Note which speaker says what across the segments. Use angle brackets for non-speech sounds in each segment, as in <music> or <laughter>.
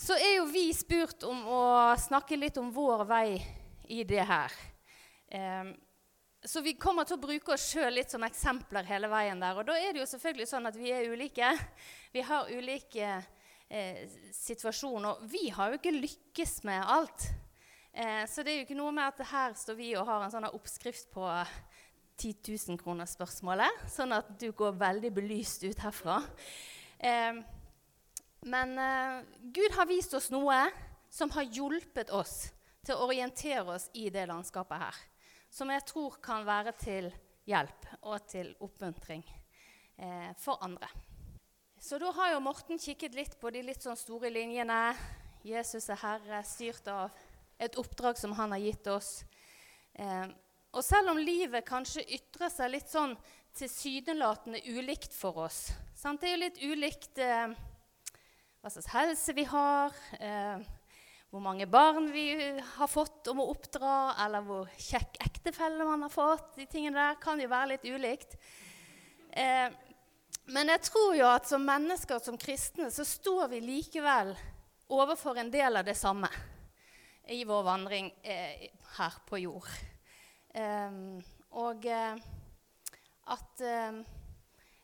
Speaker 1: så er jo vi spurt om å snakke litt om vår vei i det her. Eh, så vi kommer til å bruke oss sjøl litt som eksempler hele veien der. Og da er det jo selvfølgelig sånn at vi er ulike. Vi har ulike eh, situasjoner. Vi har jo ikke lykkes med alt. Eh, så det er jo ikke noe med at her står vi og har en sånn oppskrift på 10 000 kroner-spørsmålet, sånn at du går veldig belyst ut herfra. Eh, men uh, Gud har vist oss noe som har hjulpet oss til å orientere oss i det landskapet her. Som jeg tror kan være til hjelp og til oppmuntring eh, for andre. Så da har jo Morten kikket litt på de litt sånn store linjene. Jesus er herre, styrt av et oppdrag som han har gitt oss. Eh, og selv om livet kanskje ytrer seg litt sånn tilsynelatende ulikt for oss sant? Det er jo litt ulikt eh, hva slags helse vi har, eh, hvor mange barn vi har fått om å oppdra, eller hvor kjekk ektefelle man har fått. De tingene der kan jo være litt ulikt. Eh, men jeg tror jo at som mennesker, som kristne, så står vi likevel overfor en del av det samme i vår vandring eh, her på jord. Um, og eh, at eh,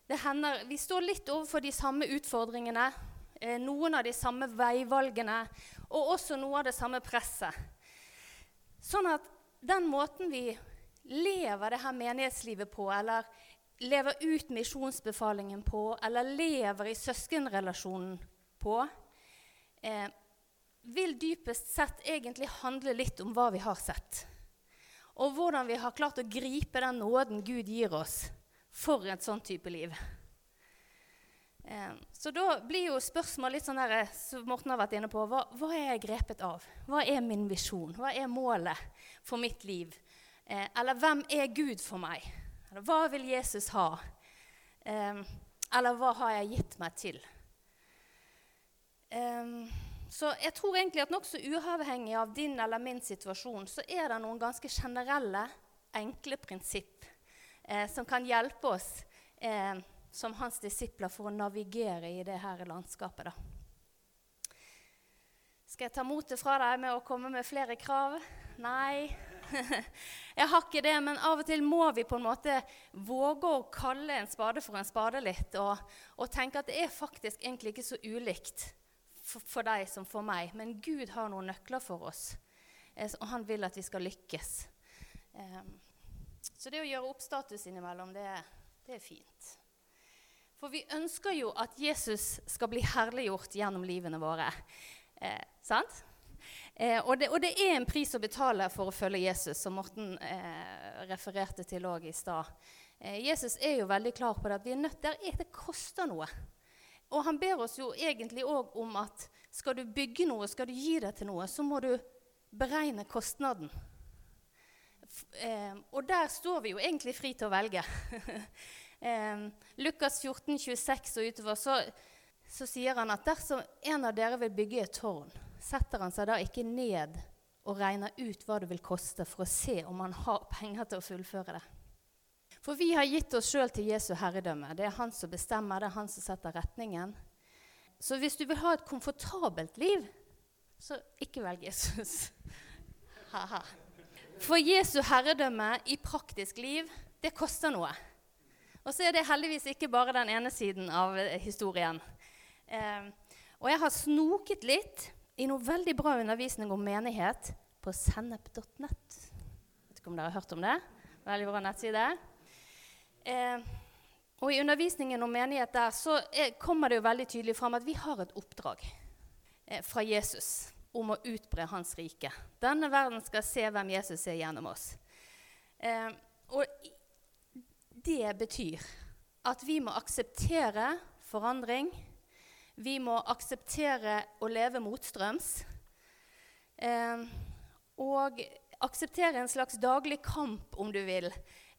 Speaker 1: det hender Vi står litt overfor de samme utfordringene noen av de samme veivalgene og også noe av det samme presset. Sånn at den måten vi lever det her menighetslivet på, eller lever ut misjonsbefalingen på, eller lever i søskenrelasjonen på, eh, vil dypest sett egentlig handle litt om hva vi har sett. Og hvordan vi har klart å gripe den nåden Gud gir oss for et sånn type liv. Eh, så da blir jo spørsmålet litt sånn der, eh, som Morten har vært inne på, hva, hva, er jeg grepet av? Hva er min visjon? Hva er målet for mitt liv? Eh, eller hvem er Gud for meg? Eller hva vil Jesus ha? Eller hva har jeg gitt meg til? Så jeg tror egentlig at nokså uavhengig av din eller min situasjon, så er det noen ganske generelle, enkle prinsipp som kan hjelpe oss eh, som hans disipler for å navigere i det her landskapet. Da. Skal jeg ta motet fra deg med å komme med flere krav? Nei. <laughs> jeg har ikke det, men av og til må vi på en måte våge å kalle en spade for en spade litt, og, og tenke at det er faktisk egentlig ikke så ulikt for, for, deg som for meg. Men Gud har noen nøkler for oss, eh, og han vil at vi skal lykkes. Um, så det å gjøre opp status innimellom, det, det er fint. For vi ønsker jo at Jesus skal bli herliggjort gjennom livene våre. Eh, sant? Eh, og, det, og, det, er en pris å betale for å følge Jesus, som Morten eh, refererte til òg i stad. Eh, Jesus er jo veldig klar på det at vi er nødt der, det koster noe. Og han ber oss jo egentlig òg om at skal du bygge noe, skal du gi det til noe, så må du beregne kostnaden. Eh, og der står vi jo egentlig fri til å velge. <laughs> eh, Lukas 14, 26 og utover, så, så sier han at dersom en av dere vil bygge et tårn, setter han seg da ikke ned og regner ut hva det vil koste, for å se om han har penger til å fullføre det. For vi har gitt oss sjøl til Jesu herredømme. Det er han som bestemmer, det er han som setter retningen. Så hvis du vil ha et komfortabelt liv, så ikke velg Jesus. <laughs> Ha-ha. For Jesu herredømme i praktisk liv, det koster noe. Og så er det heldigvis ikke bare den ene siden av eh, historien. Eh, og jeg har snoket litt i noe veldig bra undervisning om menighet på sennep.net. Vet ikke om dere har hørt om det? Veldig bra nettside. Eh, og i undervisningen om menighet der så er, kommer det jo veldig tydelig fram at vi har et oppdrag eh, fra Jesus om å utbre hans rike. Denne verden skal se hvem Jesus er gjennom oss. Eh, og det betyr at vi må akseptere forandring. Vi må akseptere å leve motstrøms. Eh, og akseptere en slags daglig kamp, om du vil,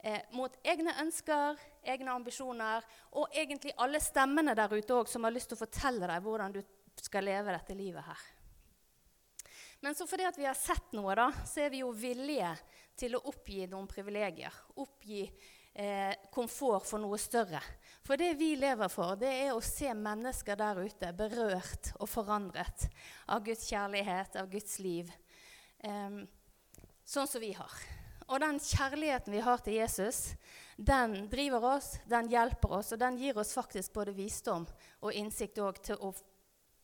Speaker 1: eh, mot egne ønsker, egne ambisjoner, og egentlig alle stemmene der ute òg som har lyst til å fortelle deg hvordan du skal leve dette livet her. Men så fordi vi har sett noe, da, så er vi jo villige til å oppgi noen privilegier. Oppgi eh, komfort for noe større. For det vi lever for, det er å se mennesker der ute berørt og forandret av Guds kjærlighet, av Guds liv. Eh, sånn som vi har. Og den kjærligheten vi har til Jesus, den driver oss, den hjelper oss, og den gir oss faktisk både visdom og innsikt til å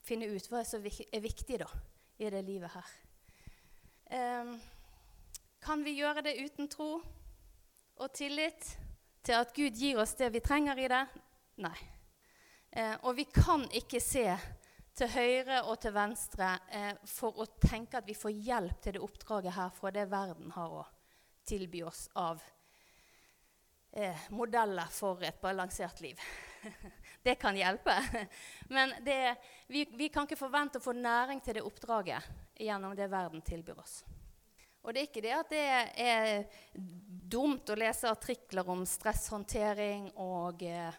Speaker 1: finne ut hva som er viktig da, i det livet her. Um, kan vi gjøre det uten tro og tillit til at Gud gir oss det vi trenger i det? Nei. Eh, og vi kan ikke se til høyre og til venstre eh, for å tenke at vi får hjelp til det oppdraget her fra det verden har å tilby oss av eh, modeller for et balansert liv. <laughs> det kan hjelpe. <laughs> Men det, vi, vi, kan ikke forvente å få næring til det oppdraget gjennom det verden tilbyr oss. Og det er ikke det at det er dumt å lese artikler om stresshåndtering og eh,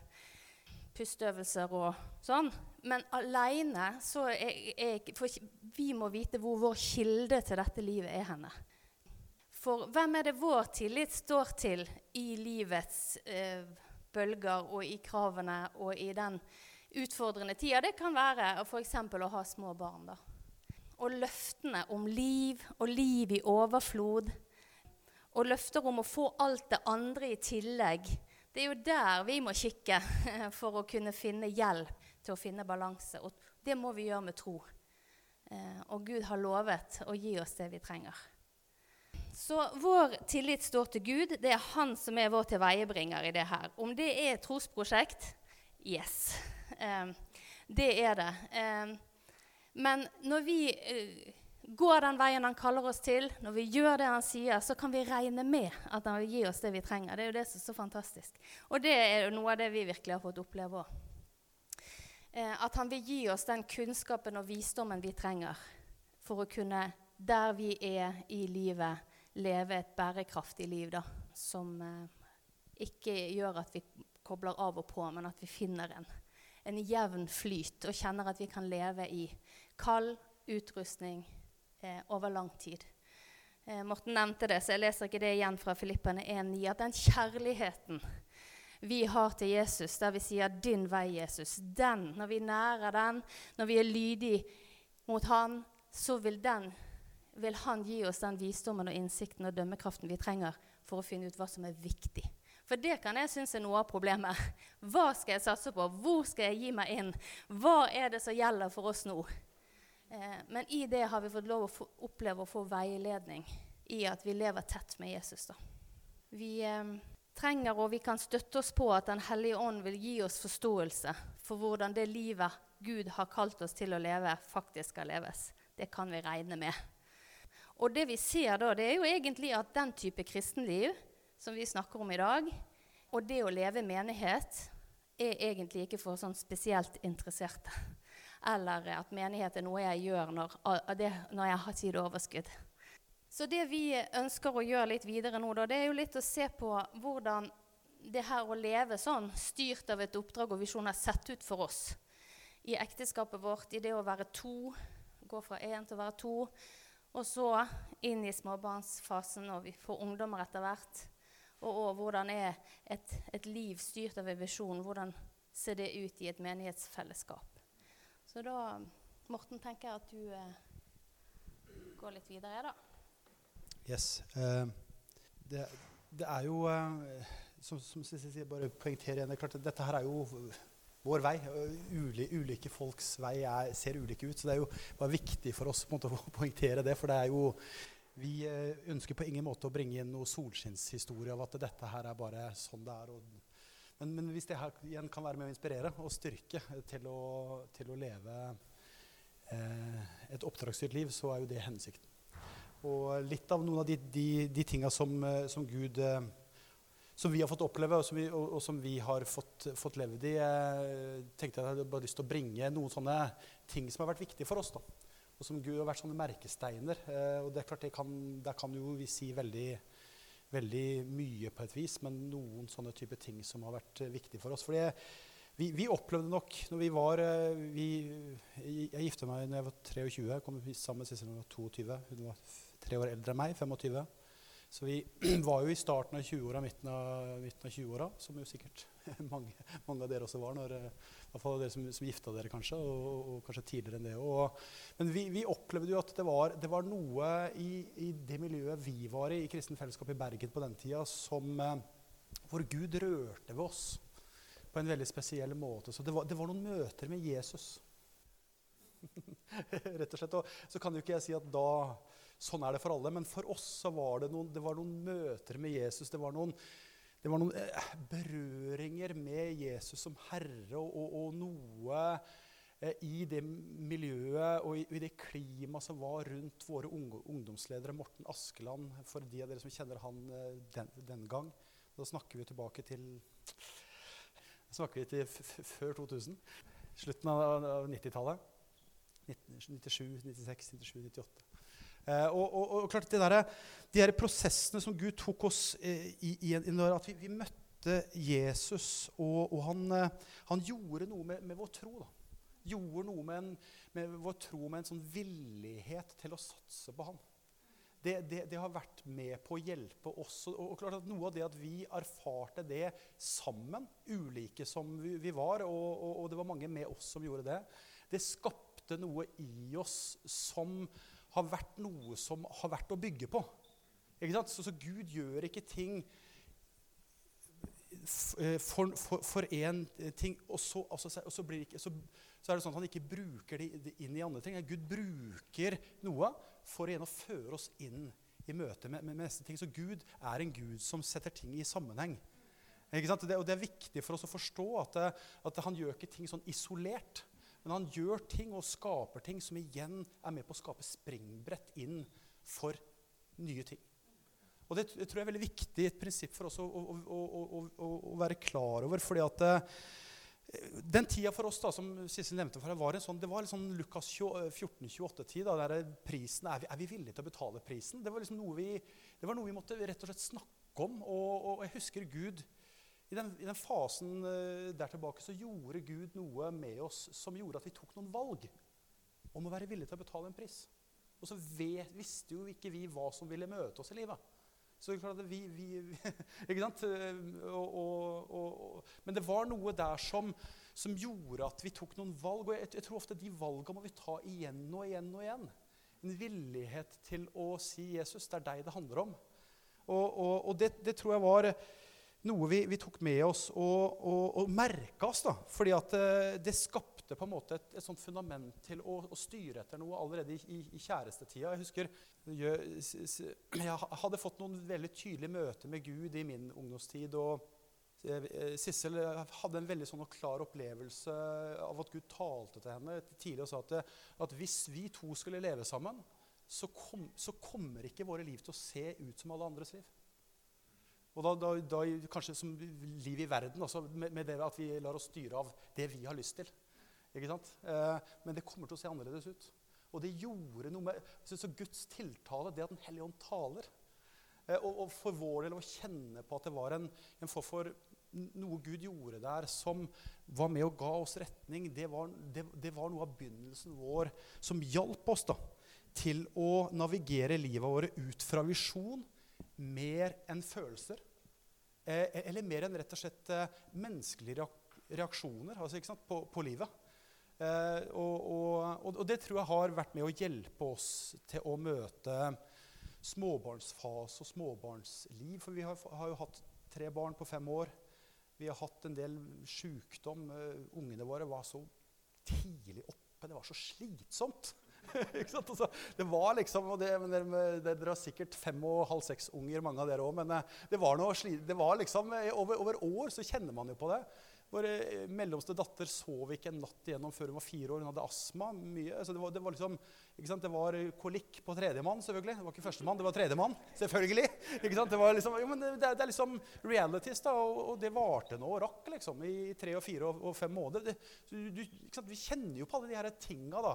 Speaker 1: pusteøvelser og sånn, men aleine så er, er, For vi må vite hvor vår kilde til dette livet er henne. For hvem er det vår tillit står til i livets eh, bølger og i kravene og i den utfordrende tida? Det kan være f.eks. å ha små barn. da. Og løftene om liv og liv i overflod. Og løfter om å få alt det andre i tillegg. Det er jo der vi må kikke <laughs> for å kunne finne hjelp til å finne balanse. Og det må vi gjøre med tro. Eh, og Gud har lovet å gi oss det vi trenger. Så vår tillit står til Gud. Det er han som er vår tilveiebringer i det her. Om det er et trosprosjekt yes. Um, <laughs> det er det. Men når vi uh, går den veien han kaller oss til, når vi gjør det han sier, så kan vi regne med at han vil gi oss det vi trenger. Det er jo det som er så fantastisk. Og det er jo noe av det vi virkelig har fått oppleve òg. Uh, at han vil gi oss den kunnskapen og visdommen vi trenger for å kunne, der vi er i livet, leve et bærekraftig liv da, som eh, ikke gjør at vi kobler av og på, men at vi finner en, en jevn flyt og kjenner at vi kan leve i kald utrustning eh, over lang tid. Eh, Morten nevnte det, så jeg leser ikke det igjen fra Filippene 1,9. At den kjærligheten vi har til Jesus, der vi sier 'din vei, Jesus', den, når vi nærer den, når vi er lydige mot Han, så vil den vil han gi oss den visdommen og innsikten og dømmekraften vi trenger for å finne ut hva som er viktig. For det kan jeg synes er noe av problemet. Hva skal jeg satse på? Hvor skal jeg gi meg inn? Hva er det som gjelder for oss nå? Eh, men i det har vi fått lov å få, oppleve å få veiledning i at vi lever tett med Jesus. Da. Vi eh, trenger og vi kan støtte oss på at Den hellige ånd vil gi oss forståelse for hvordan det livet Gud har kalt oss til å leve, faktisk skal leves. Det kan vi regne med. Og det vi ser da, det er jo egentlig at den type kristenliv som vi snakker om i dag, og det å leve menighet, er egentlig ikke for sånn spesielt interesserte. Eller at menighet er noe jeg gjør når, når jeg har tid og overskudd. Så det vi ønsker å gjøre litt videre nå, da, det er jo litt å se på hvordan det her å leve sånn, styrt av et oppdrag og visjon, er sett ut for oss. I ekteskapet vårt, i det å være to, gå fra én til å være to, og så inn i småbarnsfasen når vi får ungdommer etter hvert. Og, og hvordan er et, et, liv styrt av en visjon? Hvordan ser det ut i et menighetsfellesskap? Så da, Morten, tenker jeg at du eh, går litt videre, da.
Speaker 2: Yes. Uh, det, det, er jo uh, Som, som jeg bare poengterer igjen. det er klart, at Dette her er jo vår vei. Uli, ulike folks vei er, ser ulike ut. Så det er jo bare viktig for oss måte, å poengtere det. For det er jo Vi eh, ønsker på ingen måte å bringe inn noe solskinnshistorie av at dette her er bare sånn det er. Og, men, men, hvis det her igjen kan være med å inspirere og styrke til å, til å leve eh, et oppdragsstyrt liv, så er jo det hensikten. Og litt av noen av de, de, de tinga som, eh, som Gud eh, som vi har fått oppleve, og som vi, og, og som vi har fått, fått levd i. Jeg tenkte jeg hadde bare lyst til å bringe noen sånne ting som har vært viktige for oss. Da. Og som Gud har vært sånne merkesteiner. Eh, og det er klart, det kan, Der kan jo vi si veldig, veldig mye på et vis, men noen sånne type ting som har vært viktig viktige for oss. Fordi vi, vi, opplevde nok når vi var eh, vi, Jeg gifta meg da jeg var 23. Jeg kom sammen med Sissel da jeg var 22. Hun var tre år eldre enn meg. 25. Så vi <clears throat> var jo i starten av 20-åra, midten av, midten av 20-åra, som jo sikkert <laughs> mange, mange, av dere også var. Når, eh, I hvert fall dere som, som gifta dere, kanskje, og, og, kanskje tidligere enn det. Og, men vi, vi, opplevde jo at det var, det var noe i, i, det miljøet vi var i, i Kristen Fellesskap i Bergen på den tida, som, eh, hvor Gud rørte ved oss på en veldig spesiell måte. Så det var, det var noen møter med Jesus. <laughs> Rett og slett. Og så kan jo ikke jeg si at da sånn er det for alle. Men for oss så var det noen, det var noen møter med Jesus. Det var noen, det var noen eh, berøringer med Jesus som Herre, og, og, og noe eh, i det miljøet og i, det klimaet som var rundt våre ungdomsledere, Morten Askeland, for de av dere som kjenner han eh, den, den gang. Da snakker vi tilbake til snakker vi til før 2000. Slutten av 90-tallet. 97, 96, 97, 98. Eh, og, og, og, klart det der, De der prosessene som Gud tok oss eh, i, i, i at vi, vi, møtte Jesus, og, og han, eh, han, gjorde noe med, med vår tro. da. Gjorde noe med, en, med, vår tro med en sånn villighet til å satse på han. Det, det, det, har vært med på å hjelpe oss. Og, klart at Noe av det at vi erfarte det sammen, ulike som vi, vi var, og, det var mange med oss som gjorde det, det skapte noe i oss som har vært noe som har vært å bygge på. Så, så, Gud gjør ikke ting eh, for, for, for én ting, og, så, altså, og så, ikke, så, er det sånn at han ikke bruker det, inn i andre ting. Gud bruker noe for igjen å føre oss inn i møte med, med, neste ting. Så Gud er en Gud som setter ting i sammenheng. Det, og det er viktig for oss å forstå at, at han gjør ikke ting sånn isolert. Men han gjør ting og skaper ting som igjen er med på å skape springbrett inn for nye ting. Og Det, tror jeg er veldig viktig et prinsipp for oss å, å, å, å være klar over. fordi at eh, den tida for oss da, som Sissel nevnte, for deg, var en sånn, det var litt sånn Lukas 14-28-tid. der prisen, er vi, er vi, villige til å betale prisen? Det var, liksom noe vi, det var noe vi måtte rett og slett snakke om. Og, og jeg husker Gud i den, I den, fasen uh, der tilbake så gjorde Gud noe med oss som gjorde at vi tok noen valg om å være villige til å betale en pris. Og så vet, visste jo ikke vi hva som ville møte oss i livet. Så klart vi, vi, <laughs> ikke sant? Eh, og, og, og, men det var noe der som, som, gjorde at vi tok noen valg. Og jeg, jeg tror ofte de valgene må vi ta igjen og igjen og igjen. En villighet til å si 'Jesus, det er deg det handler om'. Og, det, det tror jeg var noe vi, vi, tok med oss og, og, og merka oss. da, fordi at det, det skapte på en måte et, et sånt fundament til å, å, styre etter noe allerede i, i, i kjærestetida. Jeg husker jeg hadde fått noen veldig tydelige møter med Gud i min ungdomstid. og eh, Sissel hadde en veldig sånn klar opplevelse av at Gud talte til henne tidlig og sa at, at hvis vi to skulle leve sammen, så, kom, så kommer ikke våre liv til å se ut som alle andres liv. Og da, da, da, kanskje som liv i verden, altså med, med, det at vi lar oss styre av det vi har lyst til. Ikke sant? Eh, men det kommer til å se annerledes ut. Og det gjorde noe med så, Guds tiltale, det at Den hellige ånd taler. Eh, og, og, for vår del å kjenne på at det var en, en for, for noe Gud gjorde der som var med og ga oss retning, det var, det, det var noe av begynnelsen vår som hjalp oss da, til å navigere livet vårt ut fra visjon mer enn følelser. Eh, eller mer enn rett og slett eh, menneskelige reaksjoner altså, på, på, livet. Eh, og, og, og, det tror jeg har vært med å hjelpe oss til å møte småbarnsfase og småbarnsliv. For vi har, har, jo hatt tre barn på fem år. Vi har hatt en del sykdom. Uh, ungene våre var så tidlig oppe. Det var så slitsomt. <laughs> altså, det var liksom og det, dere, dere, har sikkert fem og halv seks unger, mange av dere òg. Men eh, det var, noe, det var liksom, eh, over, over, år så kjenner man jo på det. Vår eh, mellomste datter sov ikke en natt igjennom før hun var fire år. Hun hadde astma. mye, så det, var, det, var, liksom, det var kolikk på tredjemann, selvfølgelig. Det var ikke førstemann, det var tredjemann. Selvfølgelig. <laughs> Det, var liksom, jo, det, det, er liksom realities, da, og, og det varte nå og rakk liksom, i tre og fire og, og fem måneder. Du, vi kjenner jo på alle de her tinga. da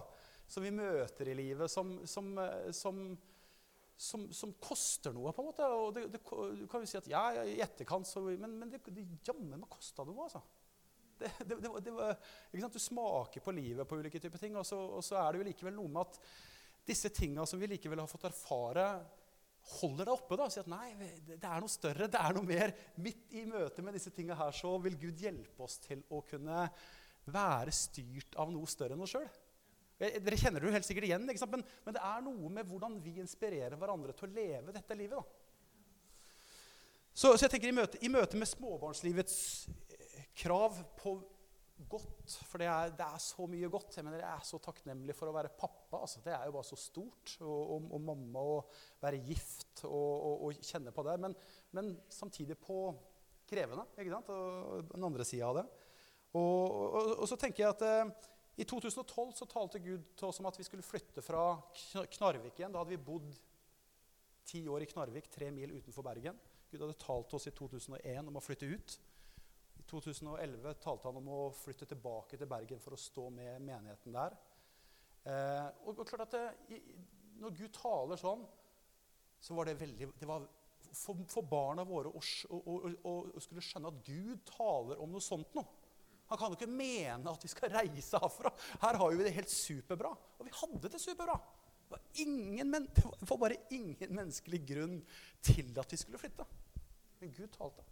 Speaker 2: som vi møter i livet, som, som, som, som koster noe, på en måte. Og det, det, du kan jo si at ja, i etterkant så Men, men det, det jammen meg kosta noe, altså. Det, det, var, Du smaker på livet på ulike typer ting, og så, og så, er det jo likevel noe med at disse tinga som vi likevel har fått erfare, holder deg oppe da, og sier at nei, det er noe større, det er noe mer. Midt i møte med disse tingene her så vil Gud hjelpe oss til å kunne være styrt av noe større enn oss sjøl. Dere kjenner det jo helt sikkert igjen, ikke? Men, men det er noe med hvordan vi inspirerer hverandre til å leve dette livet. Så, så jeg tenker i møte, i møte med småbarnslivets eh, krav på godt For det er, det er, så mye godt. Jeg mener, jeg er så takknemlig for å være pappa. Altså, det er jo bare så stort. Og, og, og mamma og være gift og, og, kjenne på det. Men, men, samtidig på krevende. ikke sant? Og den andre sida av det. Og, så tenker jeg at eh, i 2012 så talte Gud til oss om at vi skulle flytte fra Knarvik igjen. Da hadde vi bodd ti år i Knarvik, tre mil utenfor Bergen. Gud hadde talt til oss i 2001 om å flytte ut. I 2011 talte han om å flytte tilbake til Bergen for å stå med menigheten der. Eh, og, og, klart at det, i, Når Gud taler sånn, så var det veldig det var for, for barna våre å, å, å, å, skulle skjønne at Gud taler om noe sånt noe. Han kan jo ikke mene at vi skal reise herfra. Her har vi det helt superbra. Og vi hadde det superbra. Det var, ingen, det var bare ingen menneskelig grunn til at vi skulle flytte. Men Gud talte.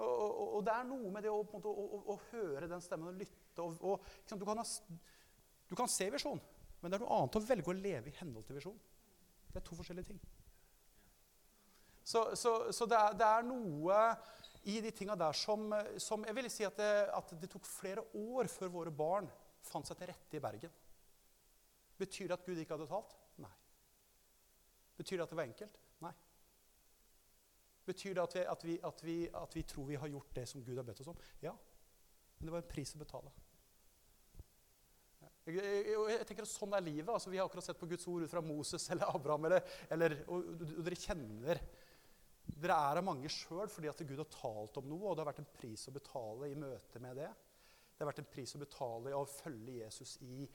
Speaker 2: Og, og, og, det er noe med det å, måte, å, å, høre den stemmen og lytte. Og, du, kan ha, du, kan se visjon, men det er noe annet å velge å leve i henhold til visjon. Det er to forskjellige ting. Så, så, så det, er, det, er, noe i de tinga der som, som, Jeg vil si at det, at det tok flere år før våre barn fant seg til rette i Bergen. Betyr det at Gud ikke hadde talt? Nei. Betyr det at det var enkelt? Nei. Betyr det at vi, at, vi, at, vi, at vi, tror vi har gjort det som Gud har bedt oss om? Ja. Men det var en pris å betale. Jeg, jeg, jeg tenker at Sånn er livet. Altså, vi har akkurat sett på Guds ord ut fra Moses eller Abraham. Eller, eller, og, og, og, dere kjenner Dere er av mange sjøl fordi at Gud har talt om noe, og det har vært en pris å betale i møte med det. Det har vært en pris å betale i å følge Jesus i,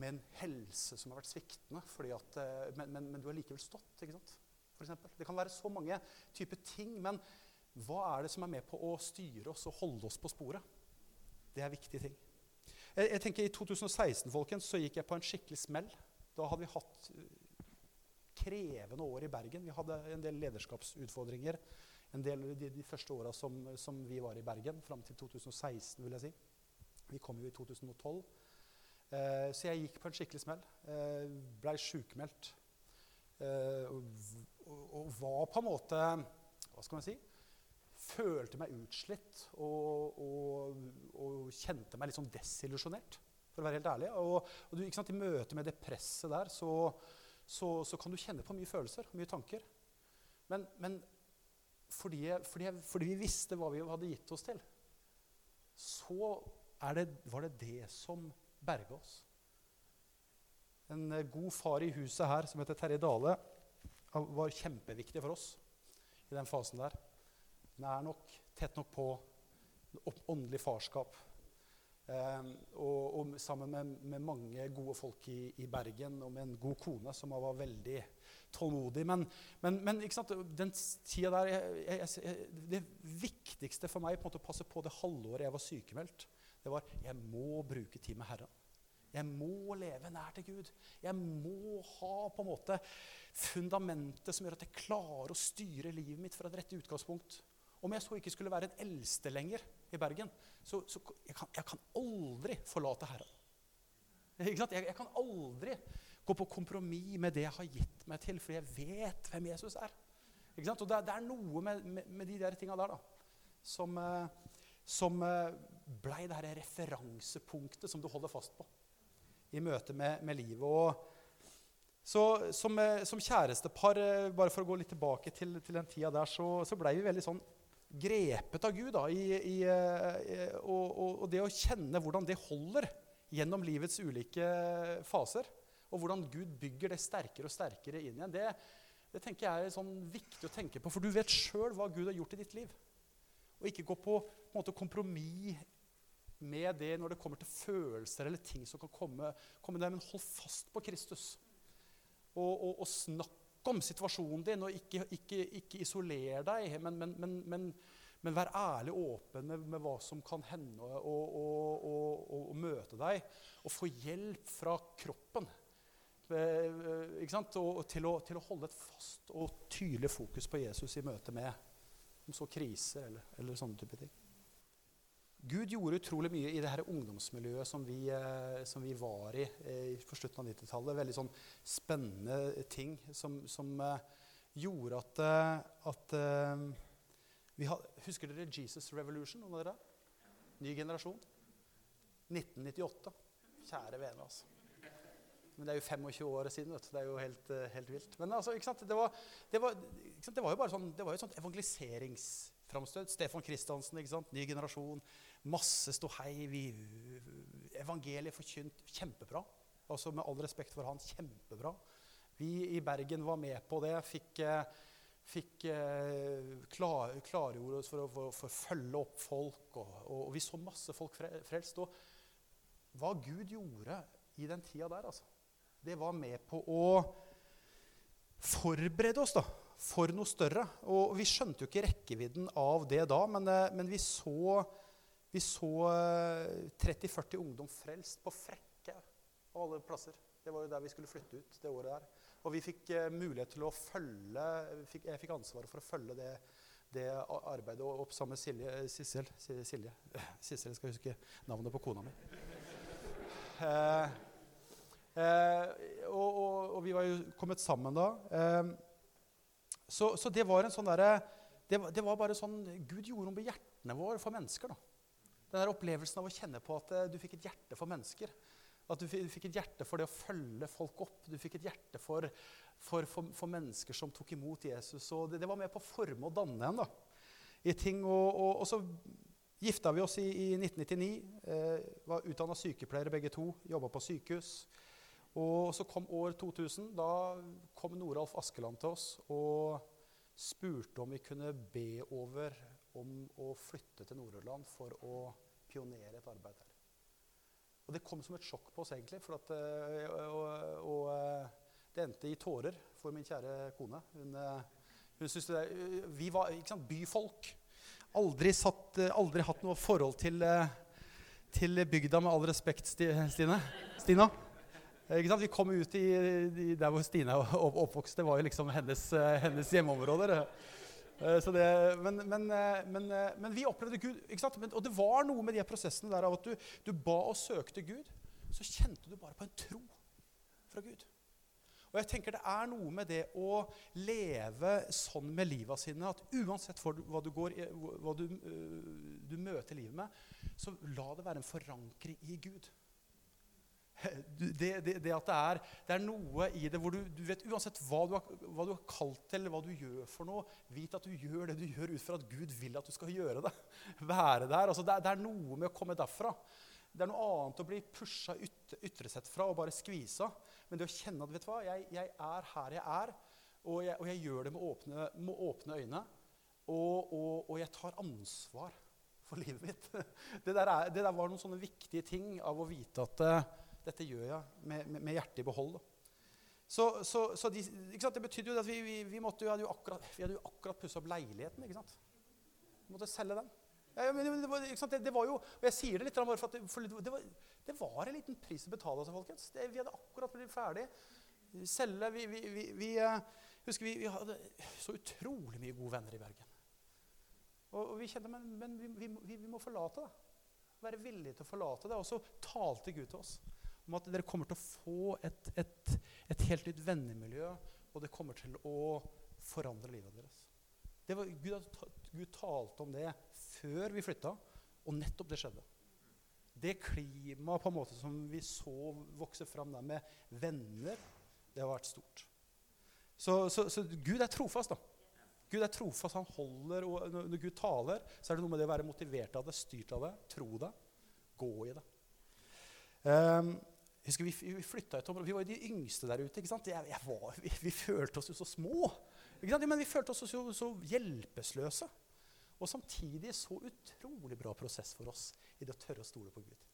Speaker 2: med en helse som har vært sviktende. At, eh, men, men, men, du har likevel stått. ikke sant? For eksempel. det kan være så mange typer ting. Men hva er det som er med på å styre oss og holde oss på sporet? Det er viktige ting. Jeg, jeg tenker I 2016 folkens, så gikk jeg på en skikkelig smell. Da hadde vi hatt krevende år i Bergen. Vi hadde en del lederskapsutfordringer en del de, de første åra som, som, vi var i Bergen, fram til 2016, vil jeg si. Vi kom jo i 2012. Eh, så jeg gikk på en skikkelig smell. Eh, Blei sjukmeldt. Eh, og, og, var på en måte Hva skal man si? Følte meg utslitt og, og, og kjente meg litt sånn desillusjonert, for å være helt ærlig. Og, du, sant, I møte med det presset der så, så, så, kan du kjenne på mye følelser mye tanker. Men, men fordi, fordi, fordi, vi visste hva vi hadde gitt oss til, så det, var det det som berga oss. En eh, god far i huset her som heter Terje Dale, var kjempeviktig for oss i den fasen der. Nær nok, tett nok på. Åndelig farskap. Eh, og, og, sammen med, med, mange gode folk i, i, Bergen og med en god kone som var veldig tålmodig. Men, men, men den tida der jeg, jeg, Det viktigste for meg på en måte å passe på det halvåret jeg var sykemeldt, det var jeg må bruke tid med Herren. Jeg må leve nær til Gud. Jeg må ha på en måte fundamentet som gjør at jeg klarer å styre livet mitt fra et rett utgangspunkt. Om jeg så ikke skulle være en eldste lenger i Bergen, så, så jeg, kan, jeg kan aldri forlate Herren. Jeg, jeg, kan aldri gå på kompromiss med det jeg har gitt meg til, for jeg vet hvem Jesus er. Og det, det, er noe med, med, med de der tinga der da, som, eh, som eh, blei det her referansepunktet som du holder fast på i møte med, med livet. Og så som, eh, som, kjærestepar, bare for å gå litt tilbake til, til den tida der, så, så blei vi veldig sånn grepet av Gud. Da, i, i, eh, og, og, det å kjenne hvordan det holder gjennom livets ulike faser. Og hvordan Gud bygger det sterkere og sterkere inn igjen. Det, det tenker jeg er sånn viktig å tenke på, for du vet sjøl hva Gud har gjort i ditt liv. Og ikke gå på, på måte, kompromiss med det når det kommer til følelser eller ting som kan komme, komme der. Men hold fast på Kristus. Og, og, og snakk om situasjonen din, og ikke, ikke, ikke isoler deg. Men, men, men, men, vær ærlig og åpen med, med, hva som kan hende, og, og, møte deg. Og få hjelp fra kroppen Eh? Og, til, å, til, å, holde et fast og tydelig fokus på Jesus i møte med om så kriser eller, eller sånne type ting. Gud gjorde utrolig mye i det her ungdomsmiljøet som vi, eh, som vi var i eh, på slutten av 90-tallet. Veldig sånn spennende ting som, som eh, gjorde at, at vi had, Husker dere Jesus Revolution? Noen av dere? Ny generasjon. 1998. Kjære vene, altså. Men det er jo 25 år siden. vet du. Det er jo helt, helt vilt. Men altså, ikke sant? Det, var, det, var, sant? det var jo bare sånn, det var et sånt evangeliseringsframstøt. Stefan Kristiansen, ikke sant? ny generasjon. Masse ståhei. Vi, evangeliet forkynt kjempebra. Altså Med all respekt for han, kjempebra. Vi i Bergen var med på det. Fikk, eh, fikk eh, klar, klargjorde oss for å, for, for følge opp folk. Og, og, og, vi så masse folk frelst. Og hva Gud gjorde i den tida der, altså det var med på å forberede oss da, for noe større. Og vi skjønte jo ikke rekkevidden av det da, men, eh, men vi så, vi så 30-40 eh, ungdom frelst på Frekke av alle plasser. Det var jo der vi skulle flytte ut det året der. Og vi fikk uh, mulighet til å følge Jeg fikk ansvaret for å følge det, det arbeidet opp sammen med Silje. Sissel, Silje. <laughs> Sissel, skal huske navnet på kona mi. Eh, Eh, og, og, og, vi var jo kommet sammen da. Eh, så, så, det var en sånn derre det, det, var bare sånn Gud gjorde noe med hjertene våre for mennesker. da. Den der opplevelsen av å kjenne på at eh, du fikk et hjerte for mennesker. At du fikk et hjerte for det å følge folk opp. Du fikk et hjerte for, for, for, for mennesker som tok imot Jesus. Og det, det, var med på å forme og danne en da, i ting. Og, og, og så gifta vi oss i, i 1999. Eh, var utdanna sykepleiere begge to. Jobba på sykehus. Og så kom år 2000. Da kom Noralf Askeland til oss og spurte om vi kunne be over om å flytte til Nord-Irland for å pionere et arbeid her. Og Det kom som et sjokk på oss, egentlig. At, eh, og, og, eh, det endte i tårer for min kjære kone. Hun, eh, hun syntes det, Vi var sant, byfolk. Aldri, satt, aldri hatt noe forhold til, til bygda, med all respekt, Stine. Stina. Vi kom ut i, i, der hvor Stine oppvokste. Det var jo liksom hennes, hennes hjemmeområder. Eh, det, men, men, eh, men, men, vi opplevde Gud. og det var noe med de prosessene der av at du, du, ba og søkte Gud. Så kjente du bare på en tro fra Gud. Og jeg tenker Det er noe med det å leve sånn med livet sine at uansett hva du, går, hva du, du møter livet med, så la det være en forankring i Gud. Det, det, det, at det er, det er, noe i det hvor du, du vet uansett hva du, har, hva du har kalt til, eller hva du gjør for noe, vit at du gjør det du gjør ut fra at Gud vil at du skal gjøre det. <laughs> Være der. Altså det, det, er noe med å komme derfra. Det er noe annet å bli pusha yt, ytre sett fra og bare skvisa. Men det å kjenne at vet du hva, jeg, jeg er her jeg er, og jeg, og jeg gjør det med åpne, med åpne øyne. Og, og, og, jeg tar ansvar for livet mitt. <laughs> Det der, er, det der var noen sånne viktige ting av å vite at dette gjør jeg med, med, med hjertet i behold. Så, så, så de, Det betydde jo at vi, vi, vi, måtte, vi hadde jo akkurat, vi hadde jo akkurat pussa opp leiligheten. ikke sant? Vi måtte selge den. Ja, men det, var, det, det, var jo, og Jeg sier det litt for at det, var, det, var, en liten pris å betale. Altså, folkens. vi hadde akkurat blitt ferdig. Selge Vi, vi uh, husker vi, hadde så utrolig mye gode venner i Bergen. Og, og vi kjente men, men vi, må forlate det. Være villige til å forlate det. Og så talte Gud til oss om at dere kommer til å få et, et, et helt nytt vennemiljø, og det kommer til å forandre livet deres. Var, Gud, Gud, talte om det før vi flytta, og nettopp det skjedde. Det klimaet på en måte som vi så vokse fram der med venner, det har vært stort. Så, så, så Gud er trofast. da. Gud er trofast, han holder, og Når Gud taler, så er det noe med det å være motivert av det, styrt av det, tro det, gå i det. Um, husker Vi, vi flytta et område, vi var jo de yngste der ute. ikke sant? Jeg, jeg var, vi, vi, følte oss jo så små. Ikke sant? Men vi følte oss jo så hjelpeløse. Og samtidig så utrolig bra prosess for oss i det å tørre å stole på Gud.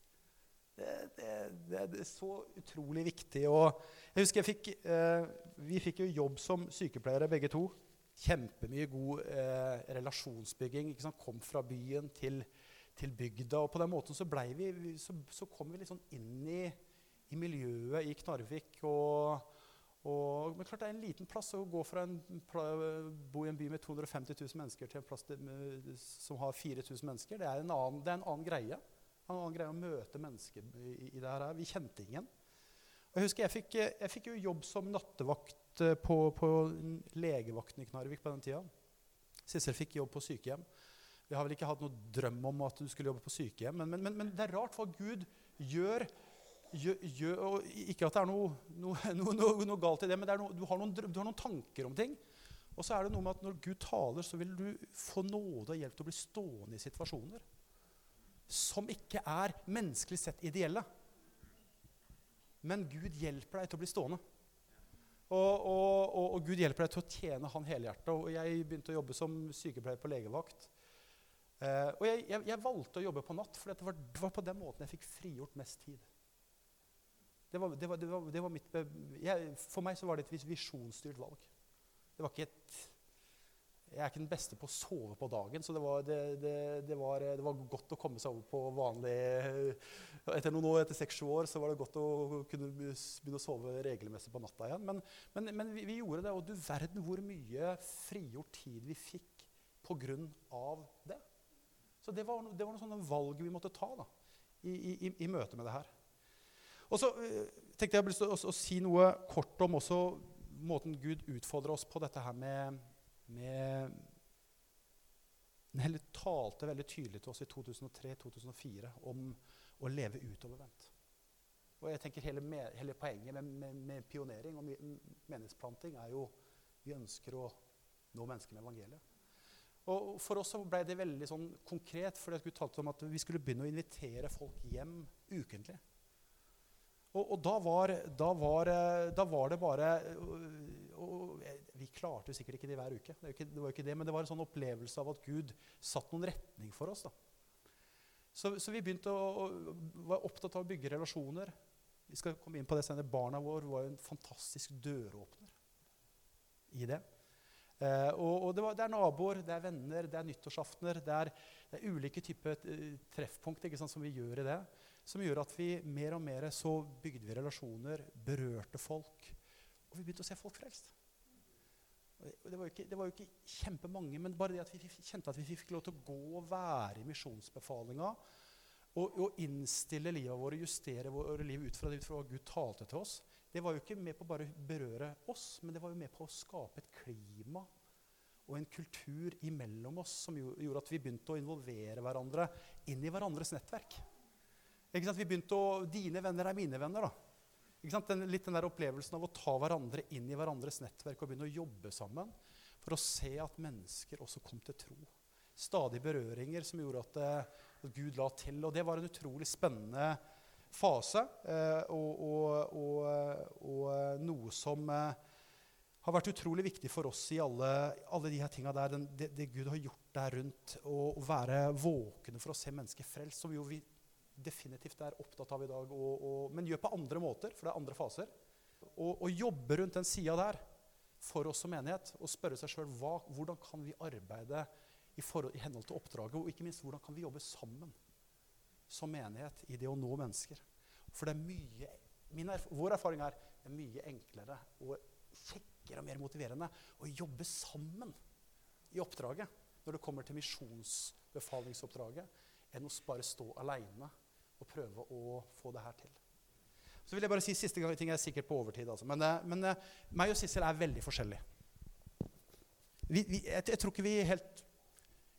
Speaker 2: Det, det, det, det er så utrolig viktig. Og jeg husker jeg fikk, eh, Vi fikk jo jobb som sykepleiere begge to. Kjempemye god eh, relasjonsbygging. Kom fra byen til, til, bygda. Og på den måten så, vi, så, så kom vi litt sånn inn i i miljøet i Knarvik. Og, og, men klart det er en liten plass å gå fra en bo i en by med 250 000 mennesker til en plass med, som har 4000 mennesker. Det er en annen, det er en annen greie. En annen greie å møte mennesker i, i det her. Vi kjente ingen. Og jeg husker jeg fikk, jeg fikk jo jobb som nattevakt eh, på, på legevakten i Knarvik på den tida. Sissel fikk jobb på sykehjem. Vi har vel ikke hatt noe drøm om at du skulle jobbe på sykehjem, men, men, men, men det er rart hva Gud gjør. Ikke at det er noe, <laughs> noe, noe, noe galt i det, men det du, har du, har noen tanker om ting. Og så er det noe med at når Gud taler, så vil du få nåde og hjelp til å bli stående i situasjoner som ikke er menneskelig sett ideelle. Men Gud hjelper deg til å bli stående. Og, og, og, og Gud hjelper deg til å tjene Han helhjertet. Og jeg begynte å jobbe som sykepleier på legevakt. Eh, og jeg, jeg, jeg, valgte å jobbe på natt, for det var, det var, på den måten jeg fikk frigjort mest tid. Det var, det var, det var mitt, jeg, for meg så var det et visjonsstyrt valg. Det var ikke et jeg er ikke den beste på å sove på dagen, så det var, det, det, det var, det var godt å komme seg over på vanlig Etter noen år, etter seks-sju år så var det godt å kunne begynne å sove regelmessig på natta igjen. Men, men, men vi, vi, gjorde det, og du verden hvor mye frigjort tid vi fikk pga. det. Så det var, det var noen sånne valg vi måtte ta da, i, i, i møte med det her. Og så uh, tenkte jeg å, å, si noe kort om også måten Gud utfordrer oss på dette her med, med Heller talte veldig tydelig til oss i 2003-2004 om å leve utovervendt. Og jeg tenker Hele, hele poenget med, med, med, pionering og menighetsplanting er jo vi ønsker å nå mennesker med evangeliet. Og For oss så ble det veldig sånn konkret, fordi at Gud talte om at vi skulle begynne å invitere folk hjem ukentlig. Og, og da, var, da, var, da, var, det bare og, og, Vi klarte jo sikkert ikke det hver uke, det, ikke, det, var ikke det, men det var en sånn opplevelse av at Gud satt noen retning for oss. da. Så, så vi begynte å, å, var opptatt av å bygge relasjoner. Vi skal komme inn på det senere. Barna våre var jo en fantastisk døråpner i det. Eh, og, og det, var, det, er naboer, det er venner, det er nyttårsaftener. Det er, det er ulike typer treffpunkt som vi gjør i det. Som gjør at vi mer og mer så bygde vi relasjoner, berørte folk. Og vi begynte å se folk frelst. Det var, jo ikke, det var ikke kjempemange, men bare det at vi kjente at vi fikk lov til å gå og være i misjonsbefalinga. Og, og, innstille livet vårt, justere våre liv ut fra, det, ut fra hva Gud talte til oss det var jo ikke med på bare å berøre oss, men det var jo med på å skape et klima og en kultur imellom oss som gjorde at vi begynte å involvere hverandre inn i hverandres nettverk. Ikke sant? Vi begynte å, Dine venner er mine venner. da. Ikke sant? Den, litt den der opplevelsen av å ta hverandre inn i hverandres nettverk og begynne å jobbe sammen for å se at mennesker også kom til tro. Stadig berøringer som gjorde at, eh, at Gud la til. Og det var en utrolig spennende fase, eh, og, og, og, og, noe som eh, har vært utrolig viktig for oss i alle, alle de her tinga der. Den, det, det, Gud har gjort der rundt, å være våkne for å se mennesker frelst, som jo vi definitivt er opptatt av i dag, men gjør på andre måter, for det er andre faser. Og jobbe rundt den sida der for oss som menighet og spørre seg sjøl hvordan kan vi arbeide i, forhold, i henhold til oppdraget, og ikke minst hvordan kan vi jobbe sammen som menighet i det å nå mennesker. For det er mye, erf vår erfaring er det er mye enklere og kjekkere og mer motiverende å jobbe sammen i oppdraget når det kommer til misjonsbefalingsoppdraget, enn å bare stå aleine og prøve å få det her til. Så vil jeg bare si siste gang, ting er sikkert på overtid. Altså. Men, eh, men uh, meg og Sissel er veldig forskjellige. Vi, vi, jeg, jeg, tror ikke vi helt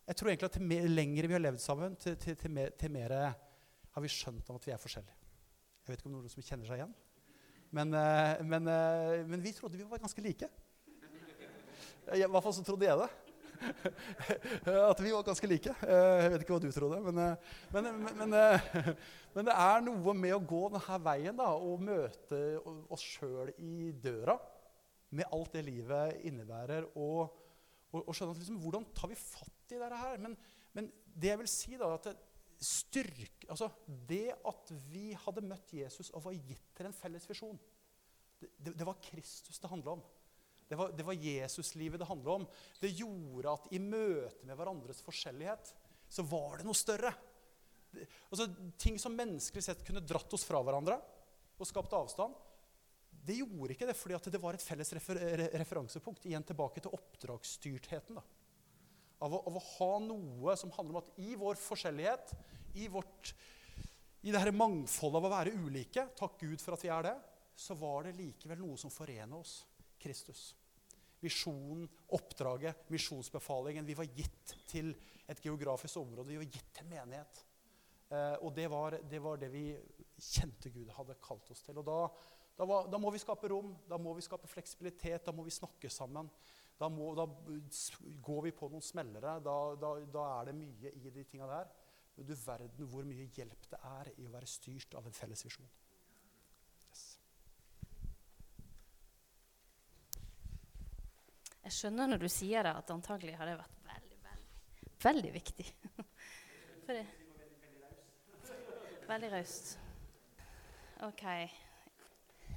Speaker 2: jeg tror egentlig at til mer, vi har levd sammen, til, til, til, mer, til mer har vi skjønt at vi er forskjellige. Jeg vet ikke om noen som kjenner seg igjen. Men, uh, men, men vi trodde vi var ganske like. I hvert fall så trodde jeg det. <laughs> at vi var ganske like. Uh, jeg vet ikke hva du trodde. Men, <laughs> men, det er noe med å gå denne veien da, og møte oss sjøl i døra med alt det livet innebærer. og og, og skjønne at liksom, hvordan tar vi fatt i dette her? Men, men det jeg vil si, da, at det, altså det at vi hadde møtt Jesus og var gitt til en felles visjon, det, det, det var Kristus det handla om. Det var, det var Jesuslivet det handla om. Det gjorde at i møte med hverandres forskjellighet så var det noe større. Det, altså, ting som menneskelig sett kunne dratt oss fra hverandre, og skapt avstand. Det gjorde ikke det fordi det var et felles refer referansepunkt. Igjen tilbake til oppdragsstyrtheten. da. Av å, av å, ha noe som handler om at i vår forskjellighet, i, vårt, i det her mangfoldet av å være ulike, takk Gud for at vi er det, så var det likevel noe som forener oss. Kristus. Visjonen, oppdraget, misjonsbefalingen. Vi var gitt til et geografisk område. Vi var gitt til menighet. Eh, og det var, det var, det vi kjente Gud hadde kalt oss til. Og da, da, var, da, må vi skape rom, da må vi skape fleksibilitet, da må vi snakke sammen. Da, må, da går vi på noen smellere. Da, er det mye i de tinga der. Men du verden hvor mye hjelp det er i å være styrt av en felles visjon.
Speaker 1: Jeg skjønner når du sier det, at antagelig har det vært veldig, veldig, veldig viktig. <laughs> For det. Veldig raust. OK.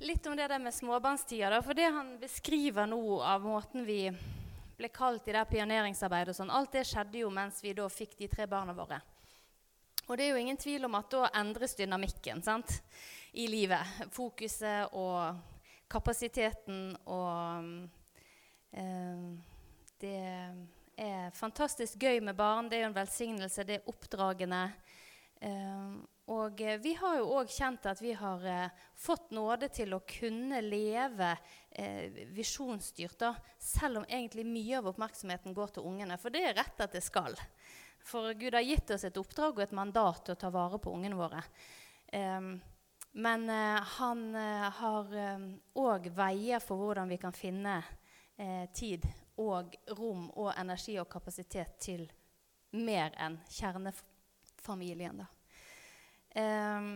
Speaker 1: Litt om det der med småbarnstida. For det han beskriver nå av måten vi ble kalt i det pioneringsarbeidet og sånn, alt det skjedde jo mens vi da fikk de tre barna våre. Og det er jo ingen tvil om at da endres dynamikken sant? i livet. Fokuset og kapasiteten og det er fantastisk gøy med barn. Det er jo en velsignelse. Det er oppdragende. Ehm, og eh, vi har jo òg kjent at vi har eh, fått nåde til å kunne leve eh, visjonsstyrt, da, selv om egentlig mye av oppmerksomheten går til ungene. For det er rett at det skal. For Gud har gitt oss et oppdrag og et mandat til å ta vare på ungene våre. Men han har òg veier for hvordan vi kan finne eh, tid og rom og energi og kapasitet til mer enn kjernefamilien. Eh,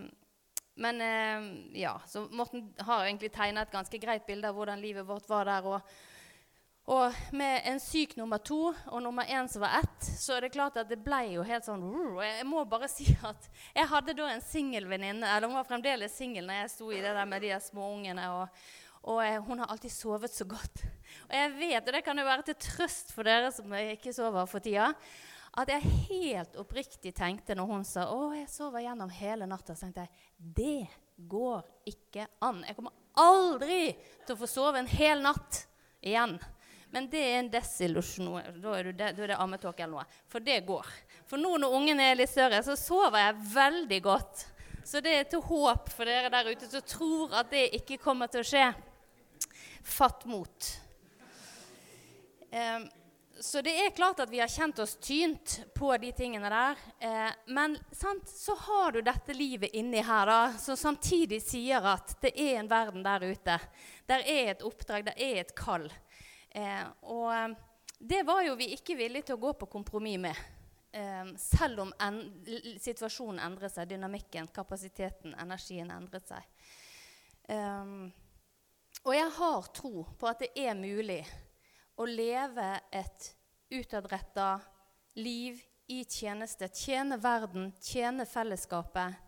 Speaker 1: men eh, ja, så Morten har egentlig tegna et ganske greit bilde av hvordan livet vårt var der. Og, og, med en syk nummer to og nummer én som var ett, så er det klart at det ble jo helt sånn Jeg må bare <laughs> si at jeg hadde da en singelvenninne, eller hun var fremdeles singel når jeg sto i det der med de små ungene Og, og eh, hun har alltid sovet så godt. Og jeg vet, og det kan jo være til trøst for dere som ikke sover for tida, at jeg helt oppriktig tenkte når hun sa 'Å, jeg sover gjennom hele natta', så tenkte jeg det går ikke an. Jeg kommer aldri til å få sove en hel natt igjen. Men det er en desillusjon. Da er det, da er det ammetåke eller noe. For det går. For nå når ungen er litt større, så sover jeg veldig godt. Så det er til håp for dere der ute som tror at det ikke kommer til å skje. Fatt mot. Så det er klart at vi har kjent oss tynt på de tingene der. Eh, men sant, så har du dette livet inni her da, som samtidig sier at det er en verden der ute. Der er et oppdrag, der er et kall. Eh, og det var jo vi ikke villige til å gå på kompromiss med. Selv om en, situasjonen endret seg, dynamikken, kapasiteten, energien endret seg. Og jeg har tro på at det er mulig å leve et utadretta liv i tjeneste. Tjene verden, tjene fellesskapet.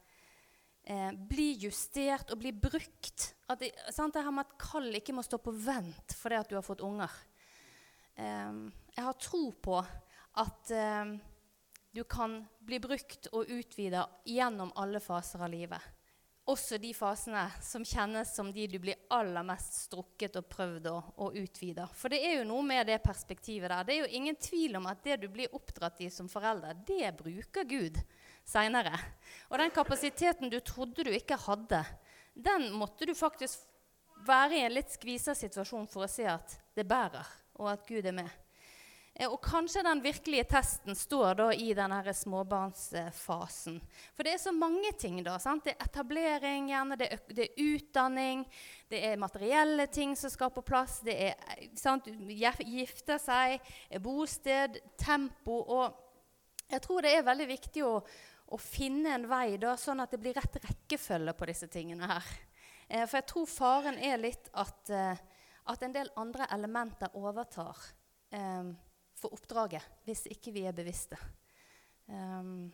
Speaker 1: Eh, bli justert og bli brukt. At det, sant, det her med at kall ikke må stå på vent fordi at du har fått unger. Eh, jeg har tro på at eh, du kan bli brukt og utvida gjennom alle faser av livet også de fasene som kjennes som de du blir aller mest strukket og prøvd å, utvide. For det er jo noe med det perspektivet der. Det er jo ingen tvil om at det du blir oppdratt i som forelder, det bruker Gud seinere. Og den kapasiteten du trodde du ikke hadde, den måtte du faktisk være i en litt skvisa situasjon for å se at det bærer, og at Gud er med. Eh, og kanskje den virkelige testen står da i denne småbarnsfasen. For det er så mange ting. da, sant? Det er etablering, gjerne, det er, det er, utdanning, det er materielle ting som skal på plass. Det er eh, sant? gifte seg, bosted, tempo. Og jeg tror det er veldig viktig å, å finne en vei da, sånn at det blir rett rekkefølge på disse tingene her. Eh, for jeg tror faren er litt at, at en del andre elementer overtar. Um, for oppdraget hvis ikke vi er bevisste. Um,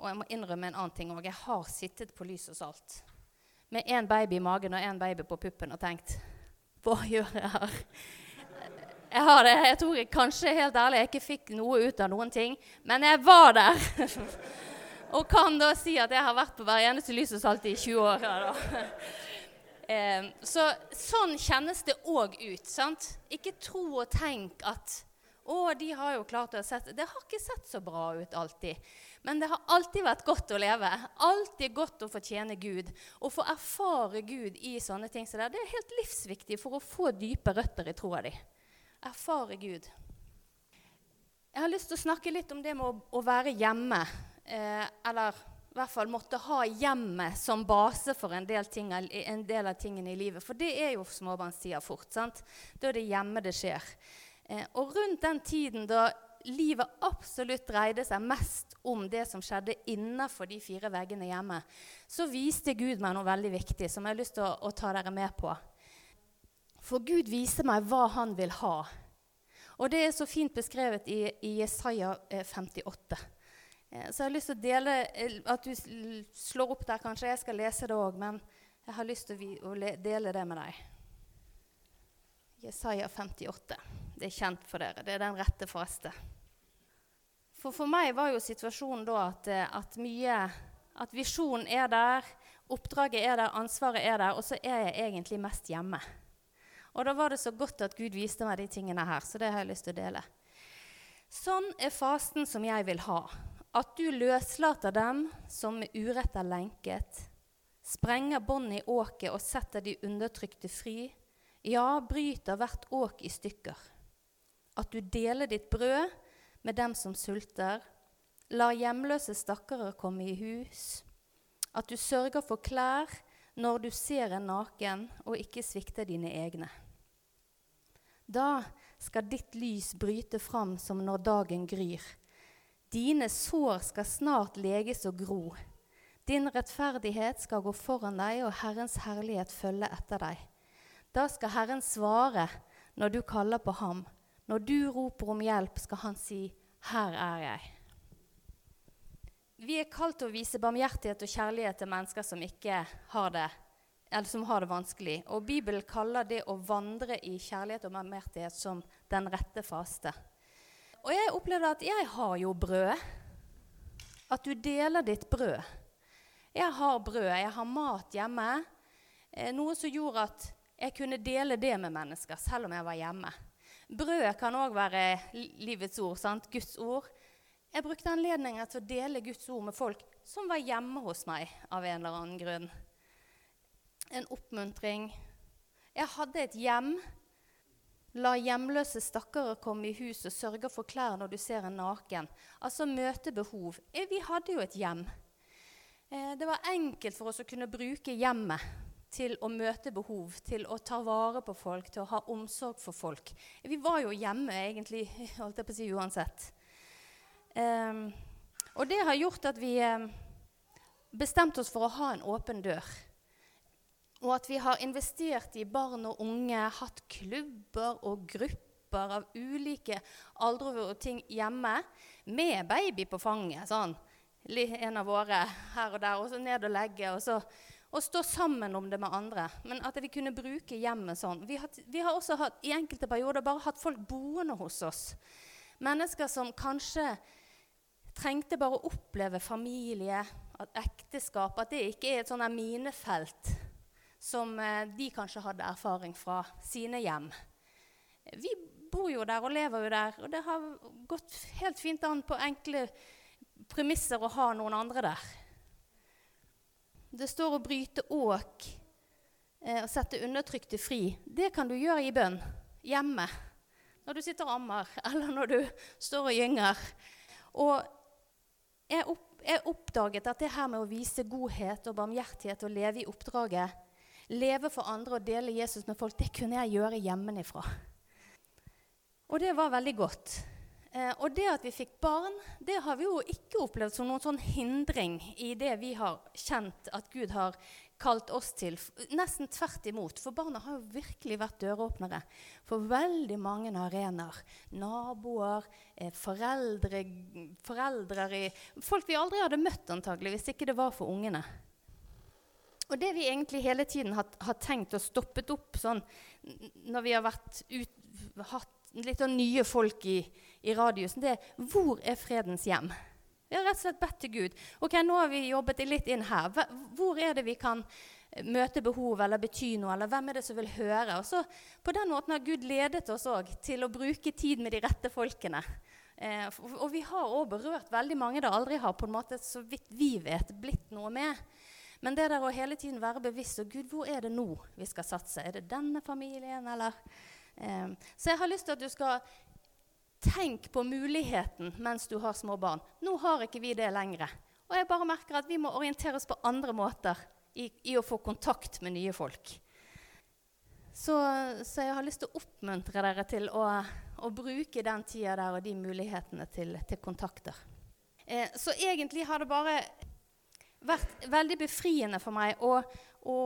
Speaker 1: og jeg må innrømme en annen ting òg. Jeg har sittet på lys og salt med én baby i magen og én baby på puppen og tenkt Hva gjør jeg her? Jeg har det. Jeg tror jeg kanskje helt ærlig jeg ikke fikk noe ut av noen ting, men jeg var der. <laughs> Og kan da si at jeg har vært på hver eneste Lys og Salt i 20 år. Ja, da. Eh, så sånn kjennes det òg ut. sant? Ikke tro og tenk at å, de har jo klart å sette Det har ikke sett så bra ut alltid. Men det har alltid vært godt å leve. Alltid godt å fortjene Gud. Å få erfare Gud i sånne ting som det, det er helt livsviktig for å få dype røtter i troa di. Erfare Gud. Jeg har lyst til å snakke litt om det med å, å være hjemme. Eh, eller i hvert fall måtte ha hjemmet som base for en del, ting, en del av tingene i livet. For det er jo småbarnstida fort. sant? Da er det hjemme det skjer. Eh, og rundt den tiden da livet absolutt dreide seg mest om det som skjedde innenfor de fire veggene hjemme, så viste Gud meg noe veldig viktig som jeg har lyst til å, å ta dere med på. For Gud viser meg hva han vil ha. Og det er så fint beskrevet i, i Jesaja 58. Eh, så jeg har lyst til å dele eh, At du slår opp der, kanskje. Jeg skal lese det òg, men jeg har lyst til å dele det med deg. Jesaja 58. Det er kjent for dere. Det er den rette faste. For for meg var jo situasjonen da at, eh, at mye At visjonen er der, oppdraget er der, ansvaret er der, og så er jeg egentlig mest hjemme. Og da var det så godt at Gud viste meg de tingene her, så det har jeg lyst til å dele. Sånn er fasten som jeg vil ha. At du løslater dem som med urett er lenket, sprenger båndet i åket og setter de undertrykte fri, ja, bryter hvert åk i stykker at du deler ditt brød med dem som sulter. Lar hjemløse stakkarer komme i hus. At du sørger for klær når du ser en naken, og ikke svikter dine egne. Da skal ditt lys bryte fram som når dagen gryr. Dine sår skal snart leges og gro. Din rettferdighet skal gå foran deg, og Herrens herlighet følge etter deg. Da skal Herren svare når du kaller på ham. Når du roper om hjelp, skal han si, 'Her er jeg'. Vi er kalt til å vise barmhjertighet og kjærlighet til mennesker som ikke har det, eller som har det vanskelig. Og Bibelen kaller det å vandre i kjærlighet og barmhjertighet som den rette faste. Og jeg opplevde at jeg har jo brød. At du deler ditt brød. Jeg har brød, jeg har mat hjemme. Eh, noe som gjorde at jeg kunne dele det med mennesker, selv om jeg var hjemme. Brød kan òg være livets ord, sant? Guds ord. Jeg brukte anledningen til å dele Guds ord med folk som var hjemme hos meg av en eller annen grunn. En oppmuntring. Jeg hadde et hjem. La hjemløse stakkarer komme i hus og sørge for klær når du ser en naken. Altså møte behov. Eh, vi hadde jo et hjem. Eh, det var enkelt for oss å kunne bruke hjemmet til å møte behov, til å ta vare på folk, til å ha omsorg for folk. Vi var jo hjemme egentlig <laughs> holdt jeg på å si, uansett. Um, og det har gjort at vi um, bestemte oss for å ha en åpen dør. Og at vi har investert i barn og unge, hatt klubber og grupper av ulike aldre og ting hjemme med baby på fanget. sånn. En av våre her og der, og så ned og legge. og så og stå sammen om det med andre. Men at vi kunne bruke hjemmet sånn. Vi, har, vi har også hatt, i enkelte perioder bare hatt folk boende hos oss. Mennesker som kanskje trengte bare å oppleve familie, at ekteskap, at det ikke er et sånt minefelt som eh, de kanskje hadde erfaring fra sine hjem. Vi bor jo der og lever jo der, og det har gått helt fint an på enkle premisser å ha noen andre der. Det står å bryte åk eh, og sette undertrykte fri. Det kan du gjøre i bønn hjemme. Når du sitter og ammer, <laughs> eller når du står og gynger. Og jeg, opp, jeg oppdaget at det her med å vise godhet og barmhjertighet og leve i oppdraget, leve for andre og dele Jesus med folk, det kunne jeg gjøre hjemmefra. Og det var veldig godt. Eh, og det at vi fikk barn, det har vi jo ikke opplevd som noen sånn hindring i det vi har kjent at Gud har kalt oss til. Nesten tvert imot. For barna har jo virkelig vært døråpnere for veldig mange arenaer. Naboer, eh, foreldre, foreldre i Folk vi aldri hadde møtt antagelig hvis ikke det var for ungene. Og det vi egentlig hele tiden har, har tenkt og stoppet opp sånn når vi har ut, hatt litt av nye folk i, i radiusen, det er hvor er fredens hjem? Vi har rett og slett bedt til Gud. Ok, Nå har vi jobbet litt inn her. Hvor er det vi kan eh, møte behov eller bety noe, eller hvem er det som vil høre? Og så På den måten har Gud ledet oss òg til å bruke tid med de rette folkene. Eh, og vi har òg berørt veldig mange det aldri har på en måte, så vidt vi vet, blitt noe med. Men det der å hele tiden være bevisst og Gud, hvor er det nå vi skal satse? Er det denne familien, eller eh, Så jeg har lyst til at du skal tenke på muligheten mens du har små barn. Nå har ikke vi det lenger. Og jeg bare merker at vi må orientere oss på andre måter i, i å få kontakt med nye folk. Så, så, jeg har lyst til å oppmuntre dere til å, å bruke den tida der og de mulighetene til, til kontakter. Eh, så egentlig har det bare vært veldig befriende for meg å, å,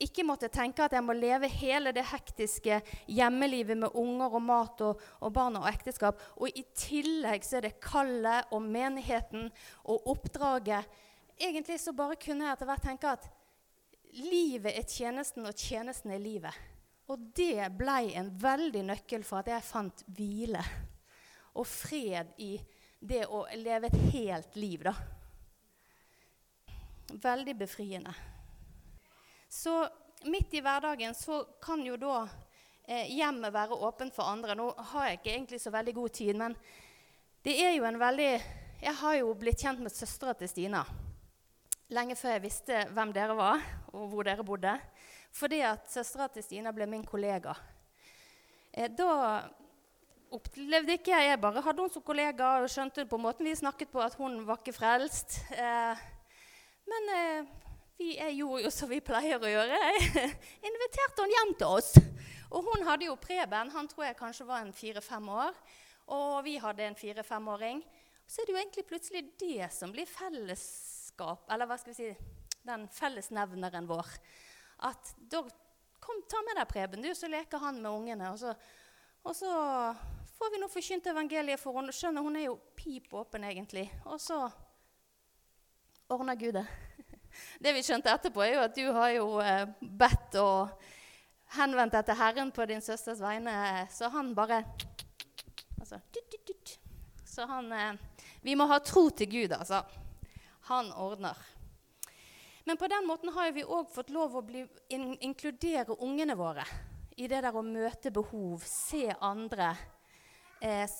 Speaker 1: ikke måtte tenke at jeg må leve hele det hektiske hjemmelivet med unger og mat og, og barn og ekteskap. Og i tillegg så er det kallet og menigheten og oppdraget. Egentlig så bare kunne jeg etter hvert tenke at livet er tjenesten, og tjenesten er livet. Og det ble en veldig nøkkel for at jeg fant hvile og fred i det å leve et helt liv, da. Veldig befriende. Så midt i hverdagen så kan jo da eh, hjemmet være åpent for andre. Nå har jeg ikke egentlig så veldig god tid, men det er jo en veldig Jeg har jo blitt kjent med søstera til Stina lenge før jeg visste hvem dere var, og hvor dere bodde. Fordi at søstera til Stina ble min kollega. Eh, da opplevde ikke jeg Jeg bare hadde henne som kollega og skjønte på måten vi snakket på, at hun var ikke frelst. Eh, men eh, vi, gjorde jo som vi pleier å gjøre. <laughs> Inviterte henne hjem til oss. Og hun hadde jo Preben. Han tror jeg kanskje var en fire-fem år. Og vi hadde en fire-femåring. Så er det jo egentlig plutselig det som blir fellesskap, eller hva skal vi si, den fellesnevneren vår at da kom, ta med deg Preben, du, så leker han med ungene. Og så, og så får vi nå forkynt evangeliet for henne. Skjønner, hun er jo pip åpen, egentlig. Og så ordner Gud det. <laughs> Det vi skjønte etterpå, er jo at du har jo eh, bedt og henvendt deg til Herren på din søsters vegne, så han bare altså. Så han eh, Vi må ha tro til Gud, altså. Han ordner. Men på den måten har vi òg fått lov å bli, in, inkludere ungene våre i det der å møte behov, se andre, eh,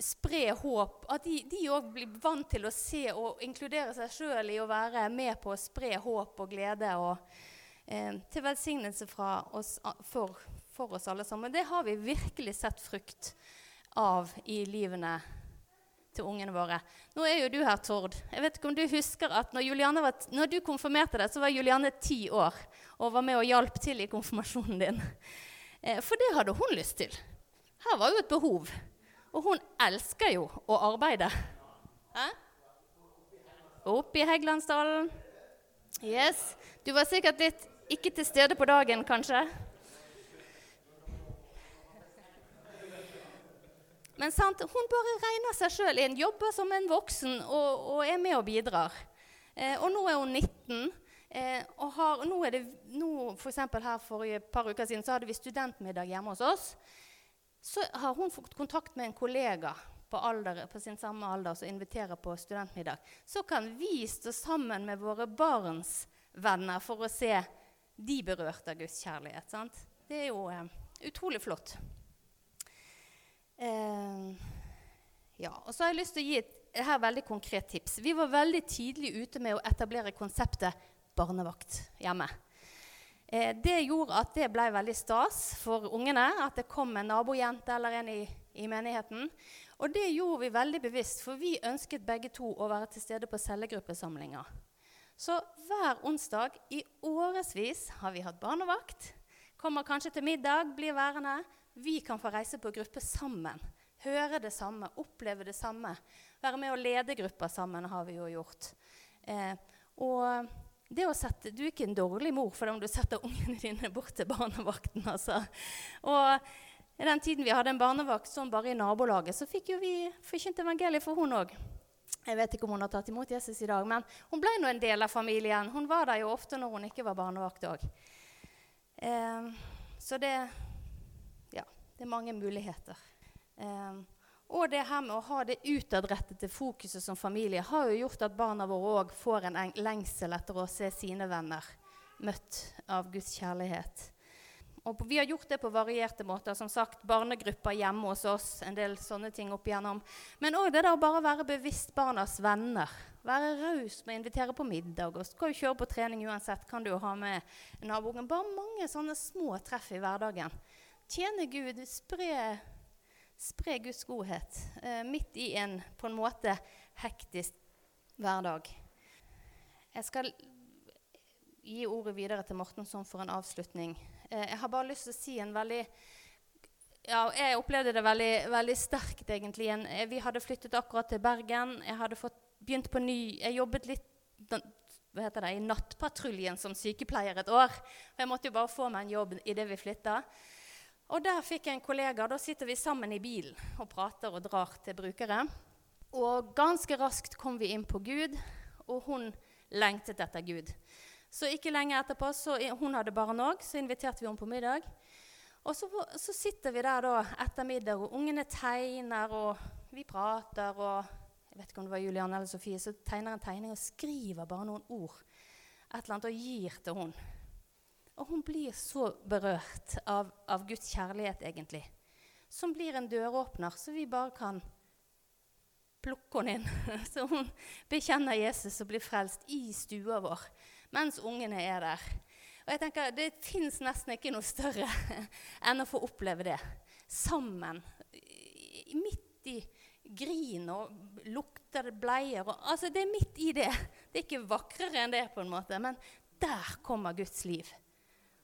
Speaker 1: spre håp. At de òg blir vant til å se og inkludere seg sjøl i å være med på å spre håp og glede. og eh, Til velsignelse oss, for, for oss alle sammen. Det har vi virkelig sett frukt av i livene til ungene våre. Nå er jo du her, Tord. Jeg vet ikke om du husker at når, var, når du konfirmerte deg, så var Julianne ti år og var med og hjalp til i konfirmasjonen din. Eh, for det hadde hun lyst til. Her var jo et behov. Og hun elsker jo å arbeide. Hæ? Oppe i Heggelandsdalen. Yes. Du var sikkert litt ikke til stede på dagen, kanskje? Men sant, hun bare regner seg sjøl inn, jobber som en voksen og, og er med og bidrar. Eh, og nå er hun 19. Eh, og har, nå er det, nå, for her For et par uker siden så hadde vi studentmiddag hjemme hos oss. Så har hun fått kontakt med en kollega på, alder, på sin samme alder som inviterer på studentmiddag. Så kan vi stå sammen med våre barns venner for å se de berørte av Guds kjærlighet. Sant? Det er jo eh, utrolig flott. Eh, ja, og så har jeg lyst til å gi et, et veldig konkret tips. Vi var veldig tidlig ute med å etablere konseptet barnevakt hjemme. Eh, det gjorde at det ble veldig stas for ungene at det kom en nabojente eller en i, i, menigheten. Og det gjorde vi veldig bevisst, for vi ønsket begge to å være til stede på cellegruppesamlinger. Så hver onsdag i årevis har vi hatt barnevakt. Kommer kanskje til middag, blir værende. Vi kan få reise på gruppe sammen. Høre det samme, oppleve det samme. Være med å lede grupper sammen har vi jo gjort. Eh, og det å sette, Du er ikke en dårlig mor for om du setter ungene dine bort til barnevakten. altså. Og i den tiden vi hadde en barnevakt sånn bare i nabolaget, så fikk jo vi forkynt evangeliet for hun òg. Jeg vet ikke om hun har tatt imot Jesus i dag, men hun ble nå en del av familien. Hun var der jo ofte når hun ikke var barnevakt òg. Eh, så det det er mange muligheter. Um, Og det her med å ha det utadrettede fokuset som familie har jo gjort at barna våre òg får en lengsel etter å se sine venner møtt av Guds kjærlighet. Og vi har gjort det på varierte måter. Som sagt, Barnegrupper hjemme hos oss. en del sånne ting opp igjennom. Men òg det der å bare være bevisst barnas venner. Være raus med å invitere på middag. Og skal jo kjøre på trening uansett, kan du jo ha med naboen. Bare mange sånne små treff i hverdagen. Tjene Gud, spre, spre Guds godhet eh, midt i en på en måte hektisk hverdag. Jeg skal gi ordet videre til Mortensson for en avslutning. Eh, jeg har bare lyst til å si en veldig ja, jeg opplevde det veldig, veldig sterkt, egentlig. En, eh, vi hadde flyttet akkurat til Bergen. Jeg hadde fått, begynt på ny Jeg jobbet litt hva heter det, i Nattpatruljen som sykepleier et år. Jeg måtte jo bare få meg en jobb idet vi flytta. Og der fikk jeg en kollega. Da sitter vi sammen i bilen og prater og drar til brukere. Og ganske raskt kom vi inn på Gud, og hun lengtet etter Gud. Så ikke lenge etterpå, så hun hadde barn òg, så inviterte vi henne på middag. Og så, så, sitter vi der da etter middag, og ungene tegner, og vi prater. og jeg vet ikke om det var Julian eller Sofie, så tegner en tegning og skriver bare noen ord et eller annet, og gir til hun. Og hun blir så berørt av, av Guds kjærlighet, egentlig. Som blir en døråpner, så vi bare kan plukke henne inn. <laughs> Så hun bekjenner Jesus og blir frelst i stua vår mens ungene er der. Og jeg tenker, Det fins nesten ikke noe større <laughs> enn å få oppleve det sammen. Midt i grin og lukter bleier. Og, altså, det er midt i det. Det er ikke vakrere enn det, på en måte, men der kommer Guds liv.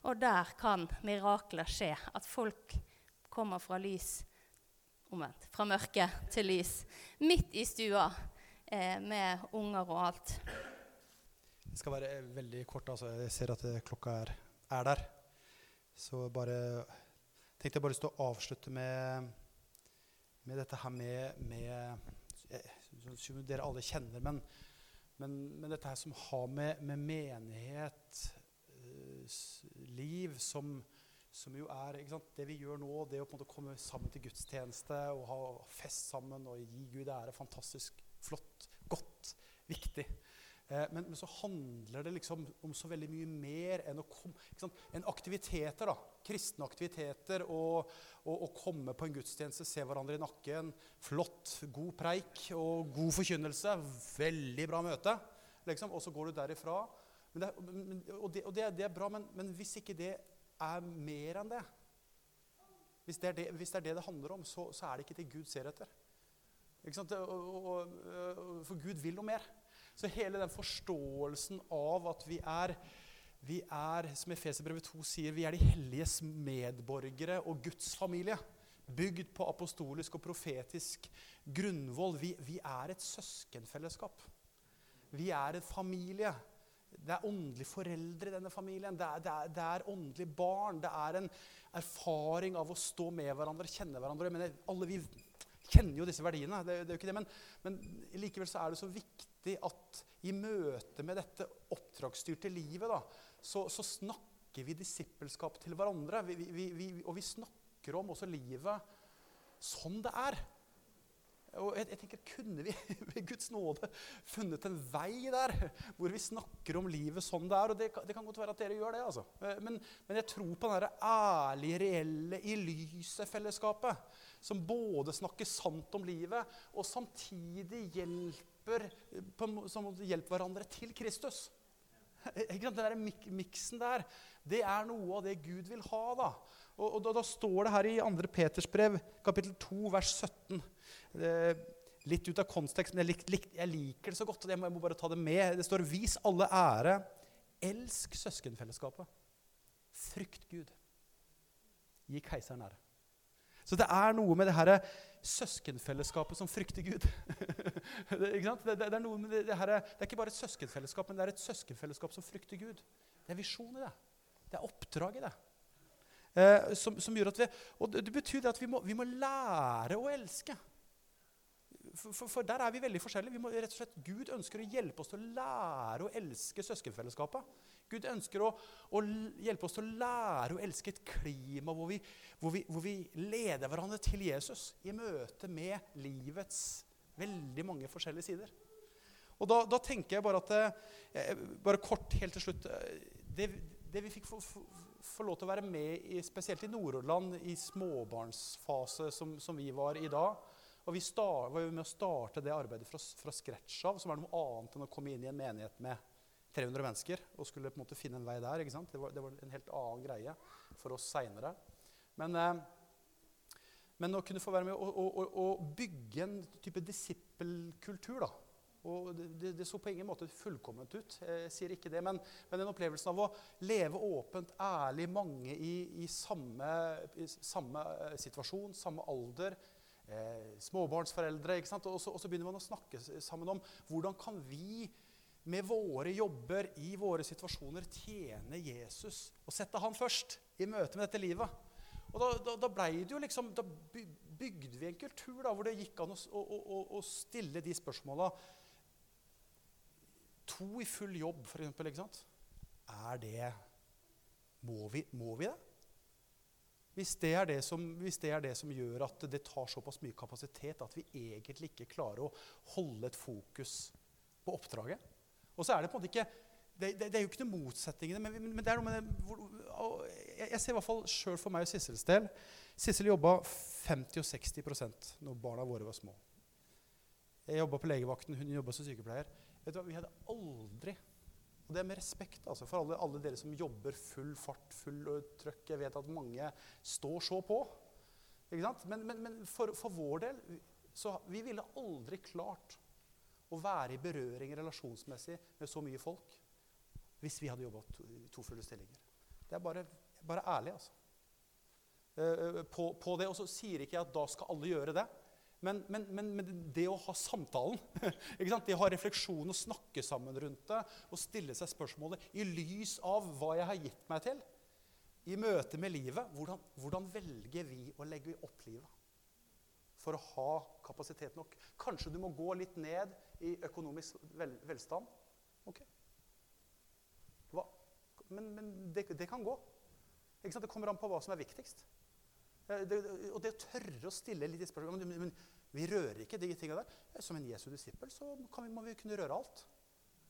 Speaker 1: Og der kan mirakler skje. At folk kommer fra lys omvendt, fra mørke til lys. Midt i stua eh, med unger og alt.
Speaker 2: Det skal være veldig kort. altså Jeg ser at klokka er, er der. Så bare tenkte jeg bare å avslutte med, med dette her med, med Som dere alle kjenner, men, men, men, dette her som har med, med menighet, uh, liv, som, som jo er sant, Det vi gjør nå, det å på en måte komme sammen til gudstjeneste og ha fest sammen og gi Gud ære, fantastisk flott, godt, viktig. Eh, men, men, så handler det liksom om så veldig mye mer enn, enn aktiviteter. da, Kristne aktiviteter. Og, og, komme på en gudstjeneste, se hverandre i nakken. Flott, god preik og god forkynnelse. Veldig bra møte. Liksom, og så går du derifra. Det, og, det, og det, det, er bra, men, men, hvis ikke det er mer enn det Hvis det er det hvis er det, handler om, så, så, er det ikke det Gud ser etter. For Gud vil noe mer. Så hele den forståelsen av at vi er, vi er som Efeserbrevet 2 sier, vi er de helliges medborgere og Guds familie. Bygd på apostolisk og profetisk grunnvoll. Vi, vi er et søskenfellesskap. Vi er en familie. Det er åndelige foreldre i denne familien. Det er, det, er, det er, åndelige barn. Det er en erfaring av å stå med hverandre, kjenne hverandre. Men alle vi kjenner jo disse verdiene. Det, det er jo ikke det, men, men likevel så er det så viktig at i møte med dette oppdragsstyrte livet, da, så, så, snakker vi disippelskap til hverandre. Vi, vi, vi, og vi snakker om også livet som det er. Og jeg, jeg, tenker, Kunne vi <laughs> ved Guds nåde funnet en vei der hvor vi snakker om livet sånn det er? og Det, det kan godt være at dere gjør det. altså. Men, men jeg tror på den ærlige, reelle, i lyset-fellesskapet. Som både snakker sant om livet, og samtidig hjelper hjelper, på, som hjelper hverandre til Kristus. Den der miksen der, det er noe av det Gud vil ha. Da og, og da, da, står det her i 2. Peters brev, kapittel 2, vers 17 det, Litt ut av kontekst, men jeg, lik, jeg, liker det så godt. og jeg må, bare ta det med. Det står 'Vis alle ære. Elsk søskenfellesskapet. Frykt Gud. Gi keiseren ære. Så det er noe med det herre søskenfellesskapet som frykter Gud. <laughs> det, det, det, er det, det, her, det er ikke bare et søskenfellesskap, men det er et søskenfellesskap som frykter Gud. Det er visjon i det. Det er oppdrag i det. Eh, som, som, gjør at vi, og det betyr at vi må, vi må lære å elske. For, for, der er vi veldig forskjellige. Vi må, rett og slett, Gud ønsker å hjelpe oss til å lære å elske søskenfellesskapet. Gud ønsker å, å hjelpe oss til å lære å elske et klima hvor vi, hvor, vi, hvor vi, leder hverandre til Jesus i møte med livets veldig mange forskjellige sider. Og da, da tenker jeg bare at eh, Bare kort helt til slutt. Eh, det, det vi fikk få lov til å være med i, spesielt i Nord-Hordaland, i småbarnsfase som, som, vi var i da og Vi start, var jo med å starte det arbeidet fra, fra scratch av, som er noe annet enn å komme inn i en menighet med 300 mennesker og skulle på en måte finne en vei der. ikke sant? Det var, det var en helt annen greie for oss seinere. Men, eh, men, å kunne få være med å bygge en type disippelkultur da, og det, det, så på ingen måte fullkomment ut, jeg sier ikke det, men, men den opplevelsen av å leve åpent, ærlig, mange i, i, samme, i samme, eh, situasjon, samme alder, eh, småbarnsforeldre ikke sant? Og så, og så begynner man å snakke sammen om hvordan kan vi med våre jobber i våre situasjoner tjene Jesus og sette han først i møte med dette livet. Og Da, da, da ble det jo liksom, da bygde vi en kultur da, hvor det gikk an å, å, å, å stille de spørsmåla. To i full jobb, f.eks. Er det må vi, må vi det? Hvis det, som, hvis det, er det som, gjør at det tar såpass mye kapasitet at vi egentlig ikke klarer å holde et fokus på oppdraget. Og så er det på en måte ikke det, det, det er jo ikke noen motsetninger, men, men, det er noe med det hvor, jeg, jeg, ser i hvert fall sjøl for meg og Sissels del Sissel jobba 50 og 60% når barna våre var små. Jeg jobba på legevakten, hun jobba som sykepleier. Vet du hva, Vi hadde aldri og det er med respekt altså, for alle, alle, dere som jobber full fart, full trøkk. Jeg vet at mange står så på. Men, men, men for, for, vår del så vi ville aldri klart å være i berøring relasjonsmessig med så mye folk hvis vi hadde jobba to, to, fulle stillinger. Det er bare, bare ærlig, altså. Uh, på, på, det, Og så sier ikke jeg at da skal alle gjøre det. Men, men, men, men det å ha samtalen, <laughs> det å ha refleksjon og snakke sammen rundt det og stille seg spørsmålet i lys av hva jeg har gitt meg til, i møte med livet hvordan, hvordan velger vi å legge opp livet? For å ha kapasitet nok. Kanskje du må gå litt ned i økonomisk vel, velstand. Ok. Men, men det, det, kan gå. Det kommer an på hva som er viktigst. Eh, det, og det å tørre å stille litt spørsmål men, men, vi rører ikke de tingene der. Eh, som en Jesu disippel så vi, må vi kunne røre alt.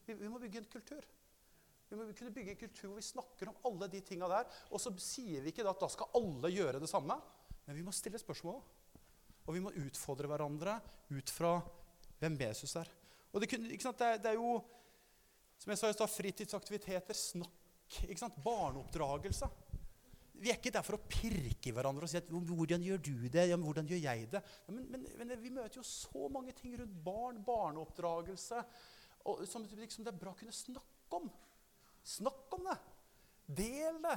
Speaker 2: Vi, vi, må bygge en kultur. Vi må kunne bygge en kultur hvor vi snakker om alle de tinga der. Og så sier vi ikke at da skal alle gjøre det samme, men vi må stille spørsmål. Og vi må utfordre hverandre ut fra hvem Jesus er. Og det, kunne, det, er, det er jo, som jeg sa i stad, fritidsaktiviteter, snakk, barneoppdragelse. Vi er ikke der for å pirke i hverandre og si at 'hvordan gjør du det', ja, 'hvordan gjør jeg det'? Men, men, men, vi møter jo så mange ting rundt barn, barneoppdragelse, og, som, liksom, det er bra å kunne snakke om. Snakk om det. Del det.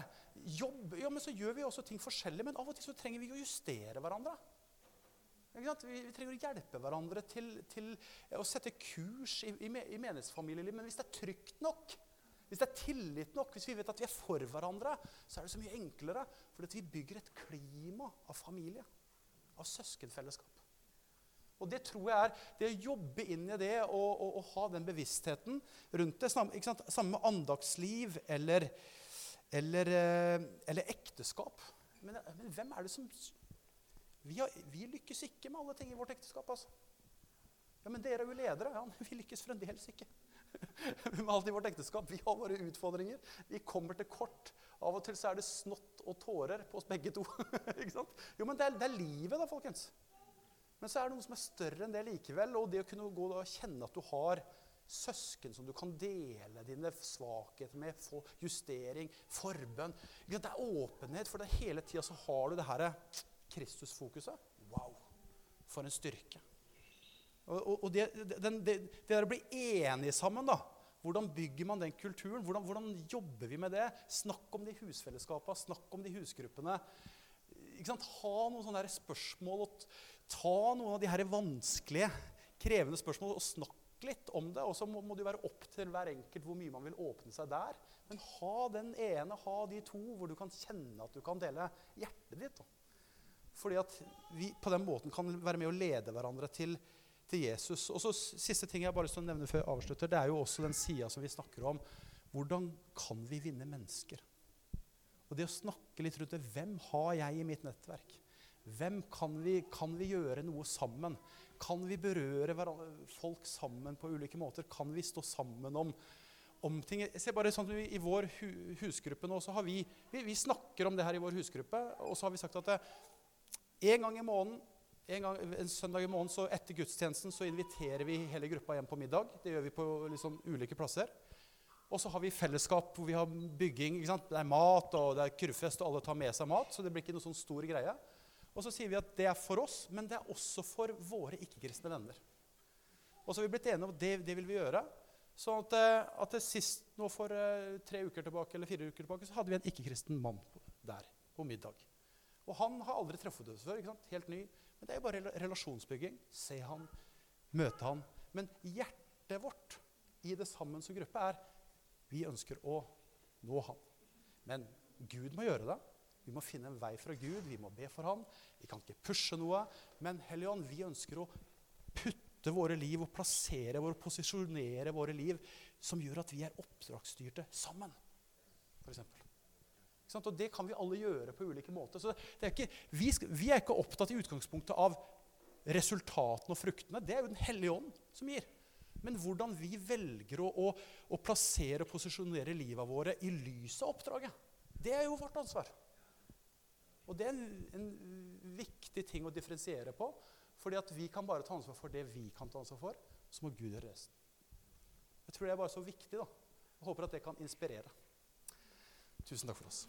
Speaker 2: Jobb. Ja, men så gjør vi også ting forskjellig, men av og til så trenger vi å justere hverandre. Vi, vi, trenger å hjelpe hverandre til, til å sette kurs i, i, i menighetsfamilieliv. Men hvis det er trygt nok, hvis det er tillit nok, hvis vi vet at vi er for hverandre, så er det så mye enklere. Fordi vi bygger et klima av familie, av søskenfellesskap. Og det tror jeg er det å jobbe inn i det og, og, og ha den bevisstheten rundt det. Samme med andagsliv eller, eller, eh, eller ekteskap. Men, men, hvem er det som vi, har, vi, lykkes ikke med alle ting i vårt ekteskap. altså. Ja, Men dere er jo ledere. Ja, men vi lykkes fremdeles ikke. <laughs> med alt i vårt ekteskap. Vi har våre utfordringer. Vi kommer til kort. Av og til så er det snott og tårer på oss begge to. <laughs> ikke sant? Jo, men det er, det er, livet, da, folkens. Men så er det noe som er større enn det likevel. Og det å kunne gå og kjenne at du har søsken som du kan dele dine svakheter med, få justering, forbønn Det er åpenhet, for det hele tida så har du det her Kristusfokuset. Wow, for en styrke. Og, og det, den, det, det der å bli enige sammen, da. Hvordan bygger man den kulturen? Hvordan, hvordan jobber vi med det? Snakk om de husfellesskapene, snakk om de husgruppene. Ha noen sånne spørsmål og ta noen av de her vanskelige, krevende spørsmål og snakk litt om det. Og så må, må det være opp til hver enkelt hvor mye man vil åpne seg der. Men ha den ene, ha de to, hvor du kan kjenne at du kan dele hjertet ditt. Fordi at vi på den måten kan være med å lede hverandre til til Jesus. Og så Siste ting jeg bare skal nevne før jeg avslutter, det er jo også den sida som vi snakker om, hvordan kan vi vinne mennesker? Og det å snakke litt rundt det. Hvem har jeg i mitt nettverk? Hvem kan vi, kan vi gjøre noe sammen? Kan vi berøre folk sammen på ulike måter? Kan vi stå sammen om, om ting? Jeg ser bare sånn at I vår hu, husgruppe nå så har vi, vi, vi snakker om det her i vår husgruppe. Og så har vi sagt at det, en gang i måneden en, gang, en søndag i måneden etter gudstjenesten så inviterer vi hele gruppa hjem på middag. Det gjør vi på liksom ulike plasser. Og så har vi fellesskap hvor vi har bygging. Det er mat og det er kurvfest, og alle tar med seg mat. Så det blir ikke noe sånn stor greie. Og så sier vi at det er for oss, men det er også for våre ikke-kristne venner. Og så har vi blitt enige om at det, det vil vi gjøre. Så at, eh, at sist, nå For uh, tre uker tilbake eller fire uker tilbake så hadde vi en ikke-kristen mann der på middag. Og han har aldri truffet oss før. Helt ny. Men det er jo bare relasjonsbygging. Se han, møte han. Men hjertet vårt i det sammen som gruppe er vi ønsker å nå han. Men Gud må gjøre det. Vi må finne en vei fra Gud, vi må be for han. Vi kan ikke pushe noe. Men Helligånd, vi ønsker å putte våre liv og plassere våre, posisjonere våre liv som gjør at vi er oppdragsstyrte sammen. Eksempel. Og Det kan vi alle gjøre på ulike måter. Så er ikke, vi, vi, er ikke opptatt i utgangspunktet av resultatene og fruktene. Det er jo Den hellige ånd som gir. Men hvordan vi velger å, å, å plassere og posisjonere livet våre i lys av oppdraget, det er jo vårt ansvar. Og det er en, en, viktig ting å differensiere på. fordi at vi kan bare ta ansvar for det vi kan ta ansvar for. Så må Gud gjøre resten. Jeg tror det er bare så viktig. da. Jeg håper at det kan inspirere. Tusen takk for oss.